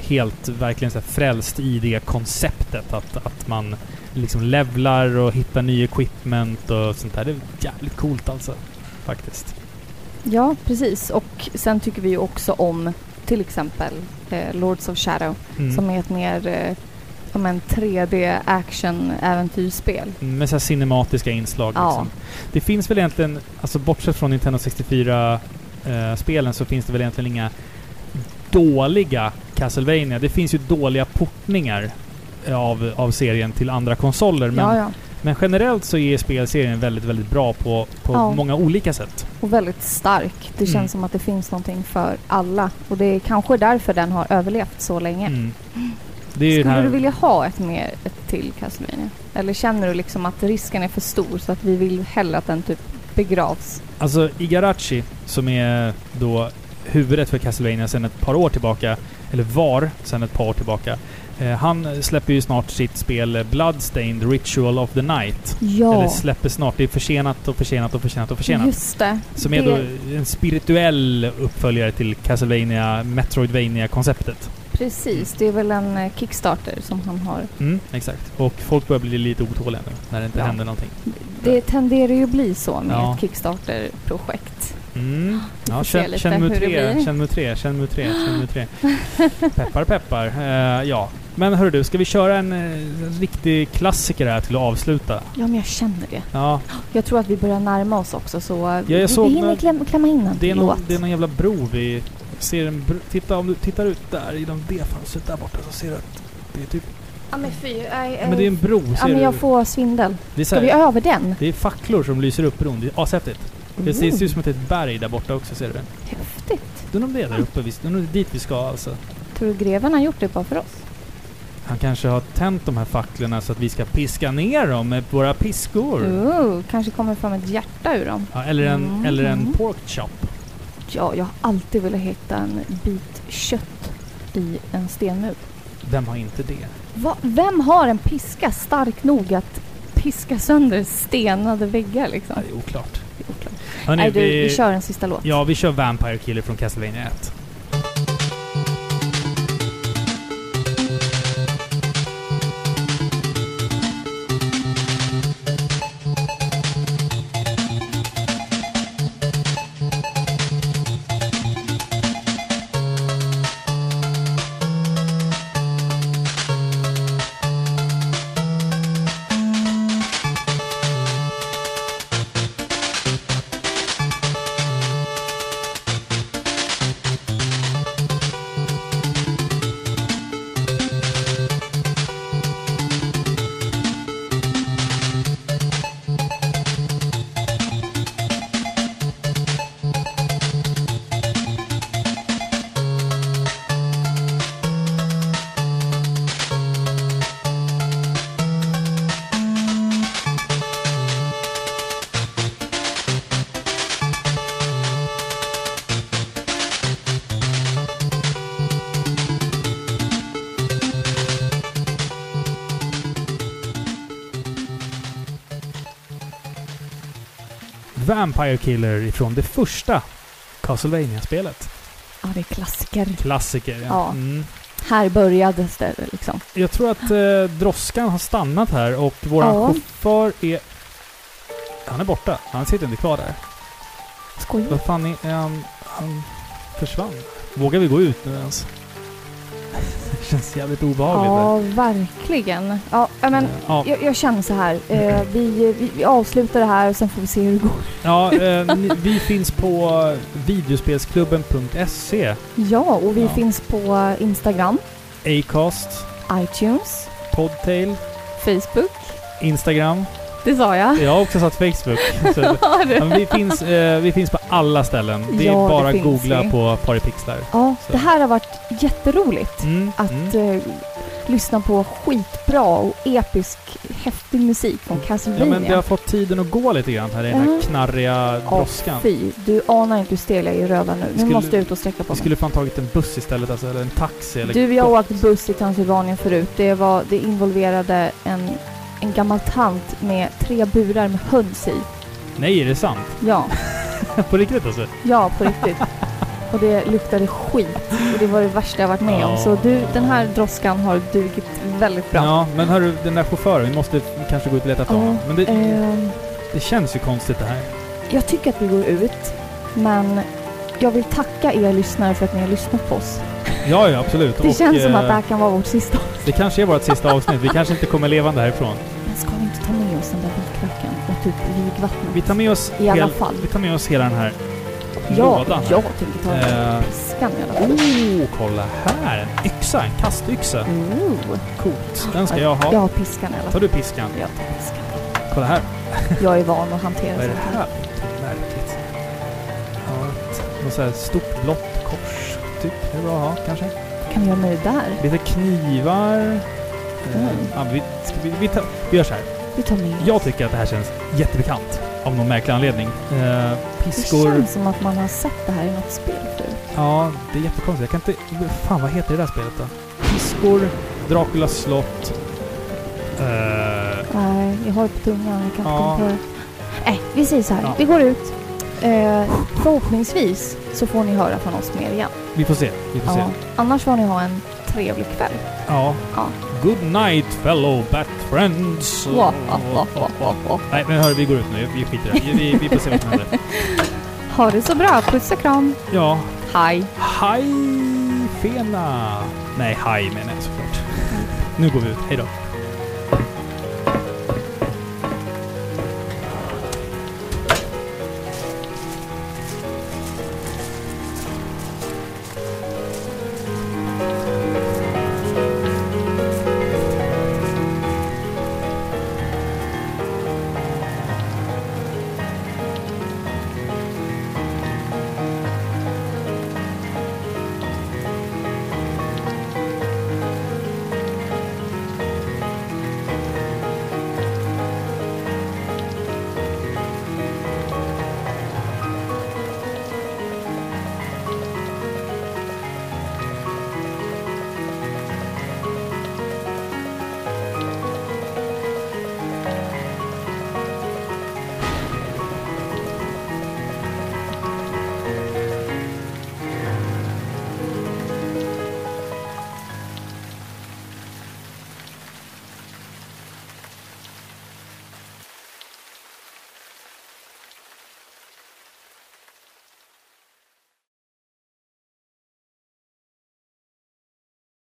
helt verkligen så frälst i det konceptet att, att man liksom levlar och hittar ny equipment och sånt där. Det är jävligt coolt alltså. Faktiskt. Ja, precis. Och sen tycker vi ju också om till exempel eh, Lords of Shadow Mm. som är ett mer eh, som en 3D action-äventyrsspel. Med så cinematiska inslag Ja. liksom. Det finns väl egentligen, alltså bortsett från Nintendo 64-spelen så finns det väl egentligen inga dåliga Castlevania. Det finns ju dåliga portningar av, av serien till andra konsoler. Men, Ja, ja. Men generellt så är spelserien väldigt, väldigt bra på, på Ja. många olika sätt. Och väldigt stark. Det känns Mm. som att det finns någonting för alla. Och det är kanske därför den har överlevt så länge. Mm. Skulle du vilja ha ett mer, ett till Castlevania? Eller känner du liksom att risken är för stor så att vi vill hellre att den typ begravs? Alltså Igarashi, som är då huvudet för Castlevania sedan ett par år tillbaka, eller var sedan ett par år tillbaka. Eh, han släpper ju snart sitt spel Bloodstained Ritual of the Night. Ja, Eller släpper snart. Det är försenat och försenat och försenat och försenat. just det. Som är det- då en spirituell uppföljare till Castlevania, Metroidvania-konceptet. Precis, det är väl en eh, Kickstarter som han har. Mm, exakt. Och folk börjar bli lite otåliga nu när det inte Ja. händer någonting. Det tenderar ju att bli så med Ja. ett Kickstarter-projekt. Mm. Ja, känn, känn det tre, känn mu tre, känn mu tre, känn tre. Peppar, peppar. Eh, ja. Men hörru du, ska vi köra en eh, riktig klassiker här till att avsluta? Ja, men jag känner det. Ja, Jag tror att vi börjar närma oss också så jag vi, såg vi hinner kläm, klämma in en det är, låt. någon, det är någon jävla bro vi ser en bro. Titta om du tittar ut där genom det fönstret där borta så ser du att det är typ... Ja, men fy. Nej, Men det är en bro, ja, ser men jag du? får svindel. Det är, så Ska vi över den? det är facklor som lyser upp bron. Det är ashäftigt. Det ser ut som att det är ett berg där borta också, ser du? häftigt. Undrar om det är där uppe. Vi- Undrar om det är dit vi ska alltså. Tror du greven har gjort det bara för oss? Han kanske har tänt de här facklorna så att vi ska piska ner dem med våra piskor. Oh, kanske kommer fram ett hjärta ur dem. Ja, eller, en, Mm. eller en pork chop. Ja, jag har alltid velat hitta en bit kött i en stenmur. Vem har inte det? Va? Vem har en piska stark nog att piska sönder stenade väggar liksom? Ja, det är oklart. Oklart. Hörrni, Nej, du, vi, vi kör en sista låt. Ja, vi kör Vampire Killer från Castlevania 1. Vampire Killer ifrån det första Castlevania-spelet. Ja, det är klassiker. Klassiker, ja. Ja. Mm. Här började det liksom. Jag tror att eh, droskan har stannat här och våran Ja. chaufför är... Han är borta. Han sitter inte kvar där. Skojar Vad fan är han, han försvann. Vågar vi gå ut nu ens? Känns jävligt obehagligt. Ja, verkligen. Ja, men ja, jag, jag känner så här. Eh, vi, vi, vi avslutar det här och sen får vi se hur det går. ja eh, vi finns på videospelsklubben.se, Ja, och vi Ja. finns på Instagram, Acast, iTunes, Podtail, Facebook. Instagram. Det sa jag. Jag har också satt Facebook. Så, Ja, ja, men vi, finns, eh, vi finns på alla ställen. Det är Ja, det bara att googla vi. på Paripixlar. Ja, Så. det här har varit jätteroligt. Mm, Att mm. eh, lyssna på skitbra och episk, häftig musik från Ja, Castlevania. men det har fått tiden att gå lite grann här i den här Ja. knarriga Ja, brådskan. Fy, du anar inte hur stel jag är i röven nu. Nu Skulle- måste jag ut och sträcka på Vi mig. skulle fan tagit en buss istället, alltså, eller en taxi eller Du, jag har åkt buss i Transylvanien förut. Det, var, det involverade en, en gammal tant med tre burar med höns i. Nej, är det sant? Ja, på riktigt alltså? ja på riktigt. Och det luktade skit. Och det var det värsta jag varit med om. Ja. Så du, den här droskan har dugit väldigt bra. Ja, men hörru, den där chauffören, vi måste kanske gå ut och leta efter honom. Men det, Ehm, det känns ju konstigt det här. jag tycker att vi går ut. Men jag vill tacka er lyssnare för att ni har lyssnat på oss. Ja, ja absolut. Det Och, känns som eh, att det här kan vara vårt sista Det kanske är vårt sista avsnitt. Vi kanske inte kommer levande härifrån. Men ska vi inte ta med oss den där vitlöken och typ vigvattnet? Vi tar med oss, I alla fall. Vi tar med oss hela den här Ja, lådan. jag tänker ta den Eh, där piskan i alla fall. Oh, kolla här! En yxa, en kastyxa. Ooh. Coolt. Den ska jag ha. Jag har piskan i alla Tar fall. du piskan? Jag tar piskan. Kolla här. Jag är van att hantera Vad är sånt det här. här? Märkligt. Ja, ett något så här stort blått kors. Typ. Det är bra att ha, kanske. Kan vi göra med det där? Lite knivar. Eh, Mm. Ja, vi, vi, vi, tar, vi gör så här. Vi tar med Jag tycker att det här känns jättebekant. Av någon märklig anledning. Eh, Det piskor. känns som att man har sett det här i något spel förut. Ja, det är jättekonstigt. Jag kan inte... Fan, vad heter det där spelet då? Piskor, Draculas slott. Eh, Nej, jag har det på tungan. Jag kan inte Ja. komma på det. Nej, vi säger så här. Ja. Vi går ut. Eh, förhoppningsvis så får ni höra från oss mer igen. vi får se. Vi får Ja. se. Annars får ni ha en trevlig kväll. Ja. Ja. Good night fellow bat friends. Wah, wah, wah. Nej, men hör vi går ut nu. Vi skiter i det. Vi, vi får se vad som händer. Ha det så bra. Puss och kram. Ja. Hej. Hej fena! Nej, hej menar jag såklart. Nu går vi ut. Hej då.